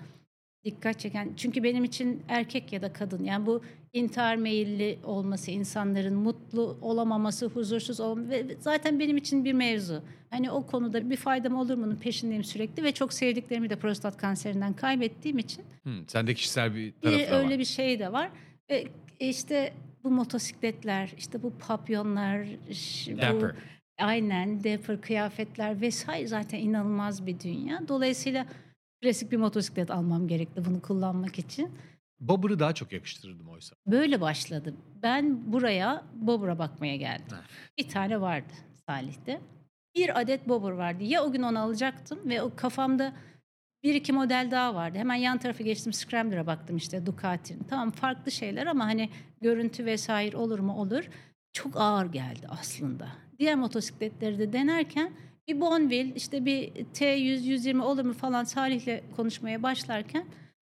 dikkat çeken çünkü benim için erkek ya da kadın yani bu intihar meyilli olması insanların mutlu olamaması huzursuz olması ve zaten benim için bir mevzu. Hani o konuda bir faydam olur mu'nun peşindeyim sürekli ve çok sevdiklerimi de prostat kanserinden kaybettiğim için Hmm, sende kişisel bir bir, tarafı da öyle var. bir şey de var. Ve işte bu motosikletler, işte bu papyonlar, bu aynen dapper kıyafetler vesaire zaten inanılmaz bir dünya. Dolayısıyla klasik bir motosiklet almam gerekti bunu kullanmak için. Bobber'ı daha çok yakıştırırdım oysa. Böyle başladı. Ben buraya Bobber'a bakmaya geldim. Ha. Bir tane vardı Salih'te. Bir adet Bobber vardı. Ya o gün onu alacaktım ve o kafamda bir iki model daha vardı. Hemen yan tarafa geçtim Scrambler'a baktım işte Ducati'nin. Tamam farklı şeyler ama hani görüntü vesaire olur mu olur. Çok ağır geldi aslında. Diğer motosikletleri de denerken bir Bonville işte bir T100 120 olur mu falan Salih'le konuşmaya başlarken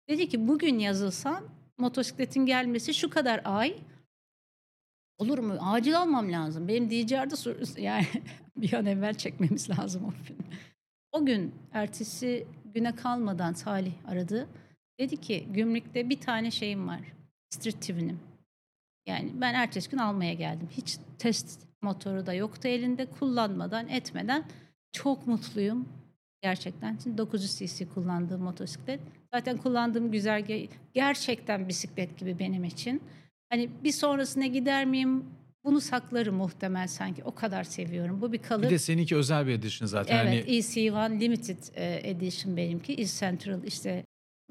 dedi ki bugün yazılsan motosikletin gelmesi şu kadar ay olur mu? Acil almam lazım. Benim DJR'da yani bir an evvel çekmemiz lazım o filmi. O gün ertesi güne kalmadan Salih aradı. Dedi ki gümrükte bir tane şeyim var. Street TV'nim. Yani ben ertesi gün almaya geldim. Hiç test motoru da yoktu elinde. Kullanmadan etmeden çok mutluyum. Gerçekten. Şimdi 900 cc kullandığım motosiklet. Zaten kullandığım güzergah gerçekten bisiklet gibi benim için. Hani bir sonrasına gider miyim? Bunu saklarım muhtemel sanki. O kadar seviyorum. Bu bir kalıp. Bir de seninki özel bir edition zaten. Evet, Hani EC1 Limited e, Edition benimki. East Central işte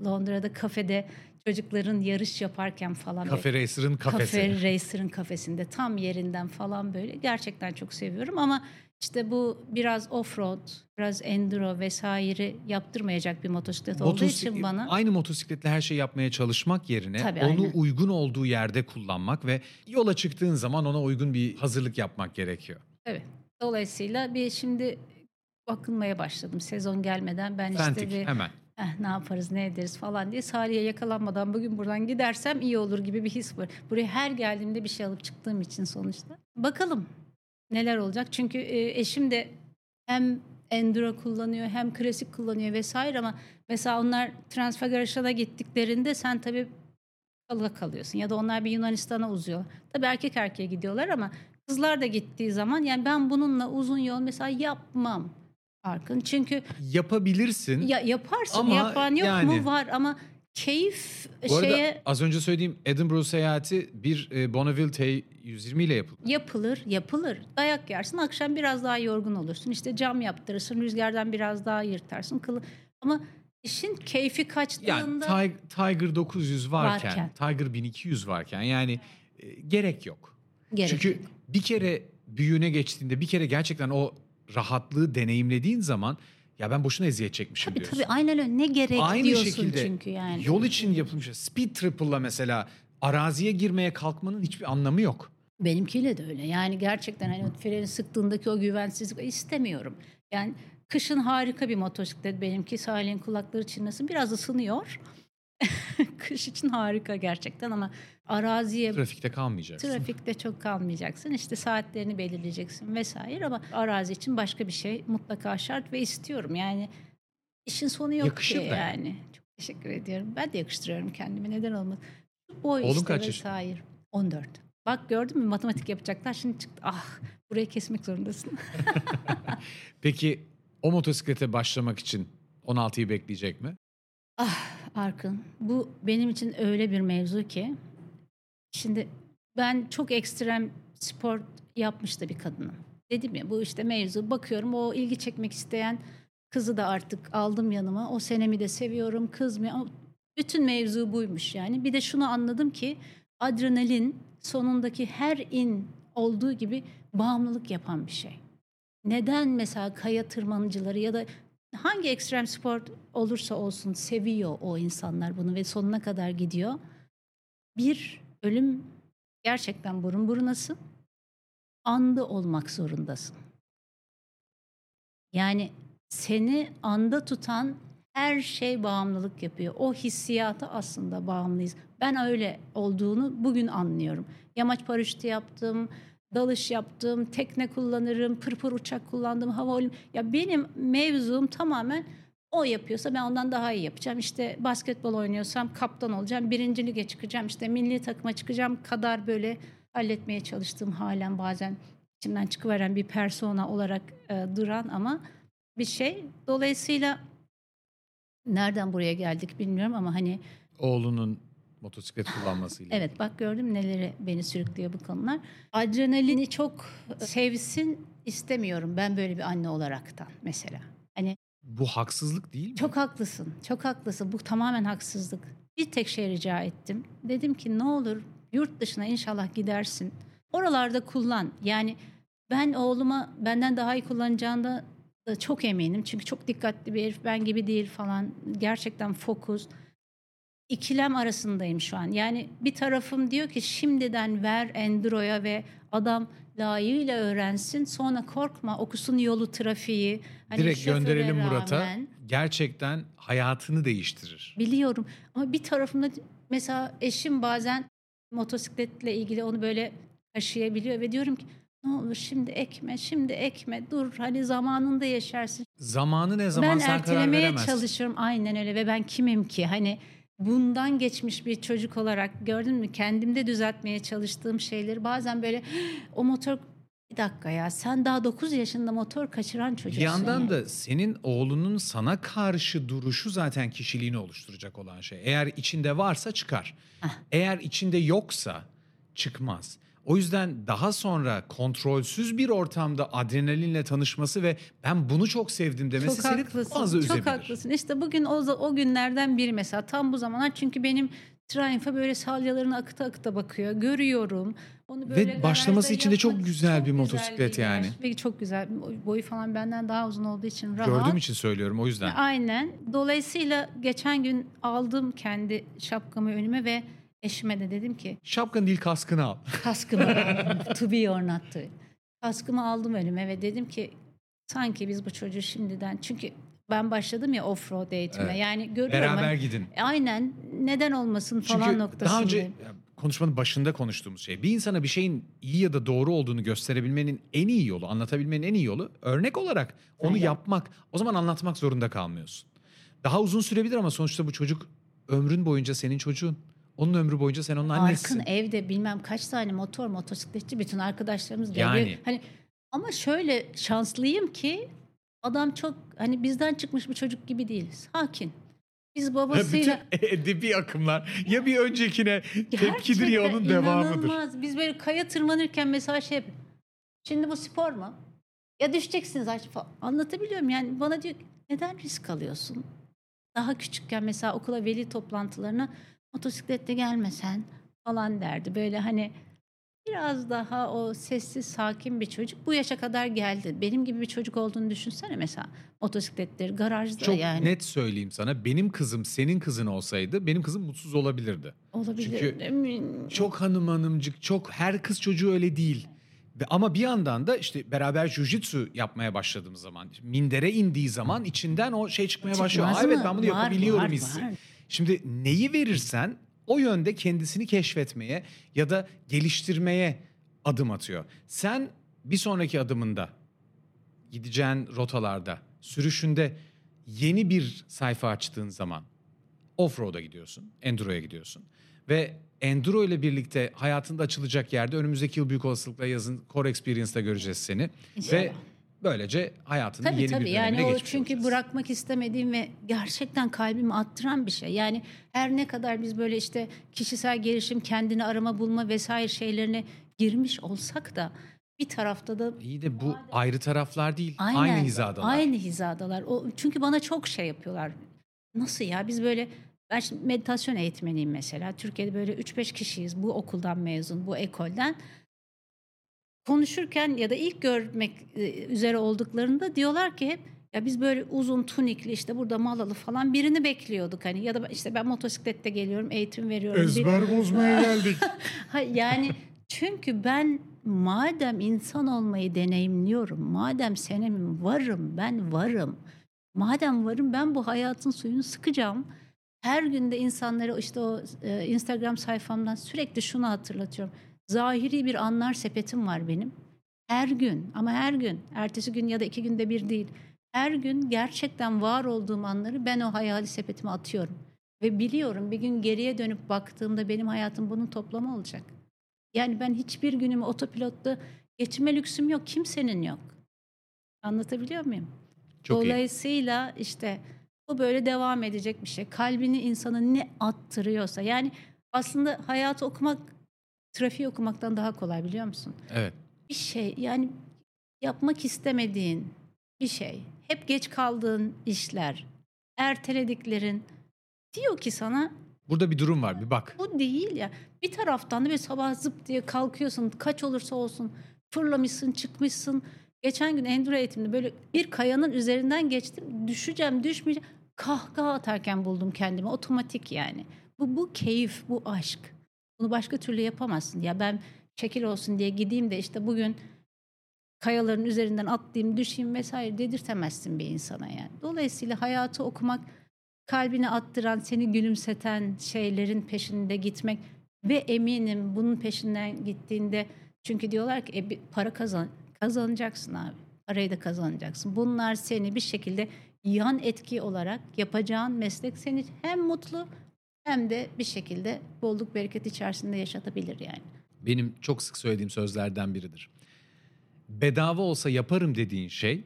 Londra'da kafede çocukların yarış yaparken falan. böyle Cafe Racer'ın kafesi. Cafe Racer'ın kafesinde tam yerinden falan böyle. Gerçekten çok seviyorum ama işte bu biraz offroad, biraz enduro vesaire yaptırmayacak bir motosiklet olduğu için bana Aynı motosikletle her şeyi yapmaya çalışmak yerine Tabii, onu aynen. uygun olduğu yerde kullanmak ve yola çıktığın zaman ona uygun bir hazırlık yapmak gerekiyor. evet. Dolayısıyla bir şimdi bakınmaya başladım sezon gelmeden ben Fentik işte bir hemen. "Eh, ne yaparız ne ederiz falan diye Salih'e yakalanmadan bugün buradan gidersem iyi olur gibi bir his var. Buraya her geldiğimde bir şey alıp çıktığım için sonuçta. Bakalım neler olacak. Çünkü e, eşim de hem enduro kullanıyor hem klasik kullanıyor vesaire ama mesela onlar Transfagaraşa'da gittiklerinde sen tabii kalığa kalıyorsun ya da onlar bir Yunanistan'a uzuyor. Tabii erkek erkeğe gidiyorlar ama kızlar da gittiği zaman yani ben bununla uzun yol mesela yapmam Arkın. Çünkü Yapabilirsin. ya yaparsın Ama yapan yok yani- mu var ama keyif Bu arada şeye az önce söylediğim Edinburgh seyahati bir e, Bonneville T120 ile yapıldı. yapılır yapılır. Dayak yersin akşam biraz daha yorgun olursun. İşte cam yaptırırsın rüzgardan biraz daha yırtarsın. Kılı... Ama işin keyfi Yani kaçtığında Tig- Tiger 900 varken. Tiger 1200 varken yani e, gerek yok. gerek Çünkü bir kere büyüğüne geçtiğinde bir kere gerçekten o rahatlığı deneyimlediğin zaman ya ben boşuna eziyet çekmişim Tabii diyorsun. tabii aynen öyle. Ne gerek Aynı diyorsun şekilde çünkü yani. yol için yapılmış speed triple'la mesela araziye girmeye kalkmanın hiçbir anlamı yok. Benimkiyle de öyle. Yani gerçekten hani freni sıktığındaki o güvensizlik istemiyorum. Yani kışın harika bir motosiklet benimki. Salih'in kulakları çınlasın. Biraz ısınıyor. Kış için harika gerçekten ama araziye Trafikte kalmayacaksın. Trafikte çok kalmayacaksın. İşte saatlerini belirleyeceksin vesaire ama arazi için başka bir şey mutlaka şart ve istiyorum. Yani işin sonu yok Yakışır ki da yani. Çok teşekkür ediyorum. Ben de yakıştırıyorum kendime. Neden olmaz? Boy Oğlun işte kaç yaşında? vesaire. 14. Bak gördün mü matematik yapacaklar şimdi çıktı. Ah burayı kesmek zorundasın. Peki o motosiklete başlamak için 16'yı bekleyecek mi? Ah Arkın bu benim için öyle bir mevzu ki şimdi ben çok ekstrem spor yapmış da bir kadınım. Dedim ya bu işte mevzu bakıyorum o ilgi çekmek isteyen kızı da artık aldım yanıma. O senemi de seviyorum kız mı? Bütün mevzu buymuş yani. Bir de şunu anladım ki adrenalin sonundaki her in olduğu gibi bağımlılık yapan bir şey. Neden mesela kaya tırmanıcıları ya da hangi ekstrem spor olursa olsun seviyor o insanlar bunu ve sonuna kadar gidiyor. Bir ölüm gerçekten burun burunasın. Anda olmak zorundasın. Yani seni anda tutan her şey bağımlılık yapıyor. O hissiyata aslında bağımlıyız. Ben öyle olduğunu bugün anlıyorum. Yamaç paraşütü yaptım, dalış yaptım, tekne kullanırım, pırpır uçak kullandım, hava. Ya benim mevzum tamamen O yapıyorsa ben ondan daha iyi yapacağım. İşte basketbol oynuyorsam kaptan olacağım. Birinci lige çıkacağım. İşte milli takıma çıkacağım kadar böyle halletmeye çalıştığım halen bazen içimden çıkıveren bir persona olarak e, duran ama bir şey. Dolayısıyla nereden buraya geldik bilmiyorum ama hani Oğlunun motosiklet kullanmasıyla. evet bak gördüm neleri beni sürüklüyor bu konular. Adrenalini çok sevsin istemiyorum ben böyle bir anne olaraktan mesela. Hani Bu haksızlık değil mi? çok haklısın, çok haklısın. Bu tamamen haksızlık. Bir tek şey rica ettim. Dedim ki ne olur yurt dışına inşallah gidersin. Oralarda kullan. Yani ben oğluma benden daha iyi kullanacağında da çok eminim. Çünkü çok dikkatli bir herif, ben gibi değil falan. Gerçekten fokus. İkilem arasındayım şu an. Yani bir tarafım diyor ki şimdiden ver Enduro'ya ve adam layığıyla öğrensin. Sonra korkma okusun yolu trafiği. Hani Direkt gönderelim Murat'a. Gerçekten hayatını değiştirir. Biliyorum ama bir tarafımda mesela eşim bazen motosikletle ilgili onu böyle taşıyabiliyor ve diyorum ki ne olur şimdi ekme, şimdi ekme, dur hani zamanında yaşarsın. Zamanı ne zaman ben sen karar ertelemeye veremezsin. çalışıyorum aynen öyle ve ben kimim ki hani bundan geçmiş bir çocuk olarak gördün mü kendimde düzeltmeye çalıştığım şeyleri bazen böyle o motor bir dakika ya sen daha 9 yaşında motor kaçıran çocuksun. Bir yandan ya. da senin oğlunun sana karşı duruşu zaten kişiliğini oluşturacak olan şey. Eğer içinde varsa çıkar. Heh. Eğer içinde yoksa çıkmaz. O yüzden daha sonra kontrolsüz bir ortamda adrenalinle tanışması ve ben bunu çok sevdim demesi Çok seni haklısın. fazla üzebilir. Çok haklısın. İşte bugün o, o günlerden biri mesela tam bu zamanlar çünkü benim Triumph'a böyle salyalarını akıta akıta bakıyor. Görüyorum. Onu böyle Ve başlaması için de çok güzel bir güzel motosiklet bir yani. Ve çok güzel. Boyu falan benden daha uzun olduğu için rahat. Gördüğüm için söylüyorum o yüzden. Aynen. Dolayısıyla geçen gün aldım kendi şapkamı önüme ve eşime de dedim ki Şapkanı değil kaskını al. kaskımı aldım. to be or not to. Kaskımı aldım önüme ve dedim ki sanki biz bu çocuğu şimdiden çünkü ben başladım ya offroad eğitime. Evet. Yani görüyorum. Beraber hani- gidin. Aynen neden olmasın falan Çünkü noktasındayım. daha önce konuşmanın başında konuştuğumuz şey. Bir insana bir şeyin iyi ya da doğru olduğunu gösterebilmenin en iyi yolu, anlatabilmenin en iyi yolu örnek olarak onu Aynen. yapmak. O zaman anlatmak zorunda kalmıyorsun. Daha uzun sürebilir ama sonuçta bu çocuk ömrün boyunca senin çocuğun. Onun ömrü boyunca sen onun annesisin. Arkın evde bilmem kaç tane motor motosikletçi bütün arkadaşlarımız da Yani. Hani ama şöyle şanslıyım ki adam çok hani bizden çıkmış bir çocuk gibi değil. Sakin. Biz babasıyla Bütün edebi akımlar ya bir öncekine tepkidir ya onun Gerçekten devamıdır. inanılmaz. Biz böyle kaya tırmanırken mesela şey Şimdi bu spor mu? Ya düşeceksiniz aç falan. Anlatabiliyorum yani bana diyor neden risk alıyorsun? Daha küçükken mesela okula veli toplantılarına motosikletle gelmesen falan derdi. Böyle hani biraz daha o sessiz sakin bir çocuk bu yaşa kadar geldi. Benim gibi bir çocuk olduğunu düşünsene mesela motosikletleri garajda Çok yani. net söyleyeyim sana. Benim kızım senin kızın olsaydı benim kızım mutsuz olabilirdi. Olabilir. Çünkü Çok hanım hanımcık, çok her kız çocuğu öyle değil. Ama bir yandan da işte beraber jujitsu yapmaya başladığımız zaman, mindere indiği zaman içinden o şey çıkmaya başlıyor. Çıkmaz evet mı? ben bunu Var, yapabiliyorum var, hissi. var. Şimdi neyi verirsen o yönde kendisini keşfetmeye ya da geliştirmeye adım atıyor. Sen bir sonraki adımında gideceğin rotalarda, sürüşünde yeni bir sayfa açtığın zaman offroad'a gidiyorsun, enduro'ya gidiyorsun ve enduro ile birlikte hayatında açılacak yerde önümüzdeki yıl büyük olasılıkla yazın Core Experience'da göreceğiz seni İnşallah. ve böylece hayatının Tabii yeni tabii bir yani dönemine o geçmiş çünkü olacağız. bırakmak istemediğim ve gerçekten kalbimi attıran bir şey. Yani her ne kadar biz böyle işte kişisel gelişim, kendini arama bulma vesaire şeylerine girmiş olsak da bir tarafta da İyi de bu ayrı taraflar değil, aynen, aynı hizadalar. Aynı hizadalar. O, çünkü bana çok şey yapıyorlar. Nasıl ya biz böyle ben şimdi meditasyon eğitmeniyim mesela. Türkiye'de böyle 3-5 kişiyiz bu okuldan mezun, bu ekolden. Konuşurken ya da ilk görmek e, üzere olduklarında diyorlar ki hep ya biz böyle uzun tunikli işte burada malalı falan birini bekliyorduk hani ya da işte ben motosiklette geliyorum eğitim veriyorum. Bir- bozmaya geldik. Yani çünkü ben madem insan olmayı deneyimliyorum, madem senemim varım, ben varım. Madem varım ben bu hayatın suyunu sıkacağım. Her günde insanlara işte o e, Instagram sayfamdan sürekli şunu hatırlatıyorum. Zahiri bir anlar sepetim var benim. Her gün ama her gün, ertesi gün ya da iki günde bir değil. Her gün gerçekten var olduğum anları ben o hayali sepetime atıyorum. Ve biliyorum bir gün geriye dönüp baktığımda benim hayatım bunun toplamı olacak. Yani ben hiçbir günümü otopilotta geçirme lüksüm yok. Kimsenin yok. Anlatabiliyor muyum? Çok iyi. Dolayısıyla işte bu böyle devam edecek bir şey. Kalbini insanın ne attırıyorsa. Yani aslında hayatı okumak trafiği okumaktan daha kolay biliyor musun? Evet. Bir şey yani yapmak istemediğin bir şey. Hep geç kaldığın işler, ertelediklerin diyor ki sana Burada bir durum var bir bak. bu değil ya. Bir taraftan da bir sabah zıp diye kalkıyorsun kaç olursa olsun fırlamışsın çıkmışsın. Geçen gün enduro eğitimde böyle bir kayanın üzerinden geçtim. Düşeceğim düşmeyeceğim. Kahkaha atarken buldum kendimi otomatik yani. Bu, bu keyif bu aşk. Bunu başka türlü yapamazsın. Ya ben şekil olsun diye gideyim de işte bugün kayaların üzerinden atlayayım düşeyim vesaire dedirtemezsin bir insana yani. Dolayısıyla hayatı okumak kalbini attıran, seni gülümseten şeylerin peşinde gitmek ve eminim bunun peşinden gittiğinde çünkü diyorlar ki e, para kazan kazanacaksın abi. Parayı da kazanacaksın. Bunlar seni bir şekilde yan etki olarak yapacağın meslek seni hem mutlu hem de bir şekilde bolluk bereket içerisinde yaşatabilir yani. Benim çok sık söylediğim sözlerden biridir. Bedava olsa yaparım dediğin şey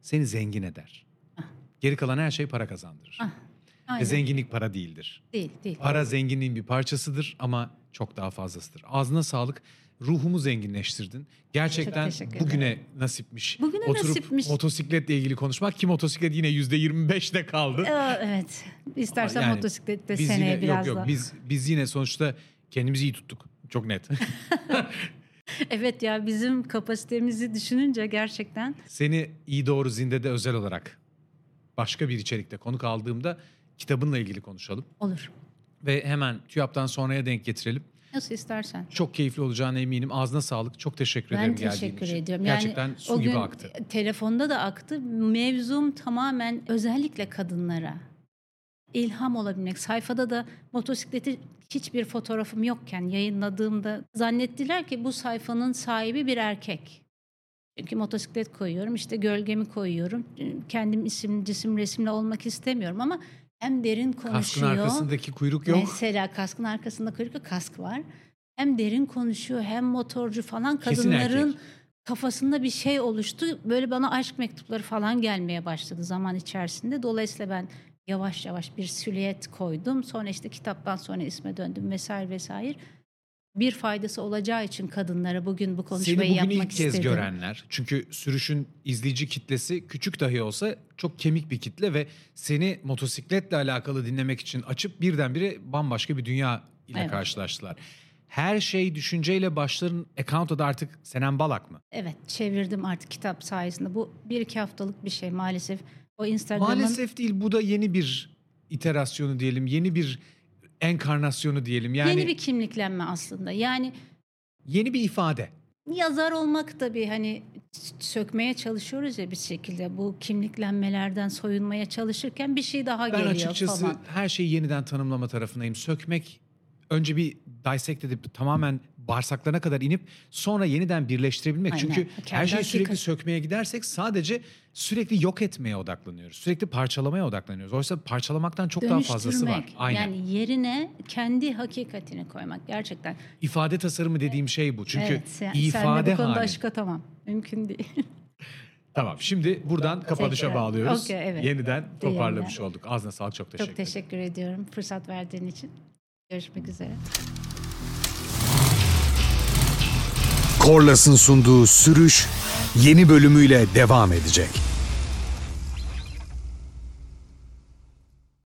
seni zengin eder. Geri kalan her şey para kazandırır. Ah, Ve zenginlik para değildir. Değil, değil. Para zenginliğin bir parçasıdır ama çok daha fazlasıdır. Ağzına sağlık. Ruhumu zenginleştirdin. Gerçekten bugüne nasipmiş. Bugüne Oturup nasipmiş. motosikletle ilgili konuşmak ki motosiklet yine yüzde 25'te kaldı. Aa, evet. İstersen Yani motosiklette seneye yine, biraz yok yok biz biz yine sonuçta kendimizi iyi tuttuk. Çok net. Evet ya bizim kapasitemizi düşününce gerçekten Seni iyi doğru zindede özel olarak başka bir içerikte konuk aldığımda kitabınla ilgili konuşalım. olur. Ve hemen TÜYAP'tan sonraya denk getirelim. Nasıl istersen. Çok keyifli olacağına eminim. Ağzına sağlık. Çok teşekkür Ben ederim geldiğin teşekkür için. ediyorum. Gerçekten yani su o gibi gün aktı. telefonda da aktı. Mevzum tamamen özellikle kadınlara ilham olabilmek. Sayfada da motosikleti hiçbir fotoğrafım yokken yayınladığımda zannettiler ki bu sayfanın sahibi bir erkek. Çünkü motosiklet koyuyorum, işte gölgemi koyuyorum. Kendim isim, cisim, resimle olmak istemiyorum ama hem derin Kaskın konuşuyor. arkasındaki kuyruk yok. Mesela kaskın arkasında kuyruk yok, kask var. Hem derin konuşuyor hem motorcu falan Kesin kadınların erkek. kafasında bir şey oluştu. Böyle bana aşk mektupları falan gelmeye başladı zaman içerisinde. Dolayısıyla ben yavaş yavaş bir silüet koydum. Sonra işte kitaptan sonra isme döndüm vesaire vesaire. Bir faydası olacağı için kadınlara bugün bu Seni konuşmayı bugün yapmak ilk kez istedim. görenler. Çünkü sürüşün izleyici kitlesi küçük dahi olsa çok kemik bir kitle ve seni motosikletle alakalı dinlemek için açıp birdenbire bambaşka bir dünya ile Evet. karşılaştılar. Her şey düşünceyle başların account'ta da artık Senem Balak mı? Evet çevirdim artık kitap sayesinde. Bu bir iki haftalık bir şey maalesef. O Instagram'ın Maalesef değil bu da yeni bir iterasyonu diyelim, yeni bir enkarnasyonu diyelim. Yani yeni bir kimliklenme aslında. Yani yeni bir ifade. yazar olmak da bir hani sökmeye çalışıyoruz ya bir şekilde bu kimliklenmelerden soyunmaya çalışırken bir şey daha Ben geliyor açıkçası falan. her şeyi yeniden tanımlama tarafındayım. Sökmek önce bir dissect edip tamamen bağırsaklarına kadar inip sonra yeniden birleştirebilmek. Aynen. Çünkü Kendi her şeyi sürekli hakikat- sökmeye gidersek sadece sürekli yok etmeye odaklanıyoruz. Sürekli parçalamaya odaklanıyoruz. Oysa parçalamaktan çok daha fazlası var. Aynen. Yani yerine kendi hakikatini koymak gerçekten. İfade tasarımı dediğim şey bu. Çünkü evet, sen, ifade senle bu konuda hali. aşka tamam. Mümkün değil. Tamam şimdi buradan kapanışa Tekrar. bağlıyoruz. Okey, evet. Yeniden toparlamış olduk. Ağzına sağlık çok teşekkür Çok teşekkür ediyorum fırsat verdiğin için. Görüşmek üzere. Korlas'ın sunduğu sürüş yeni bölümüyle devam edecek.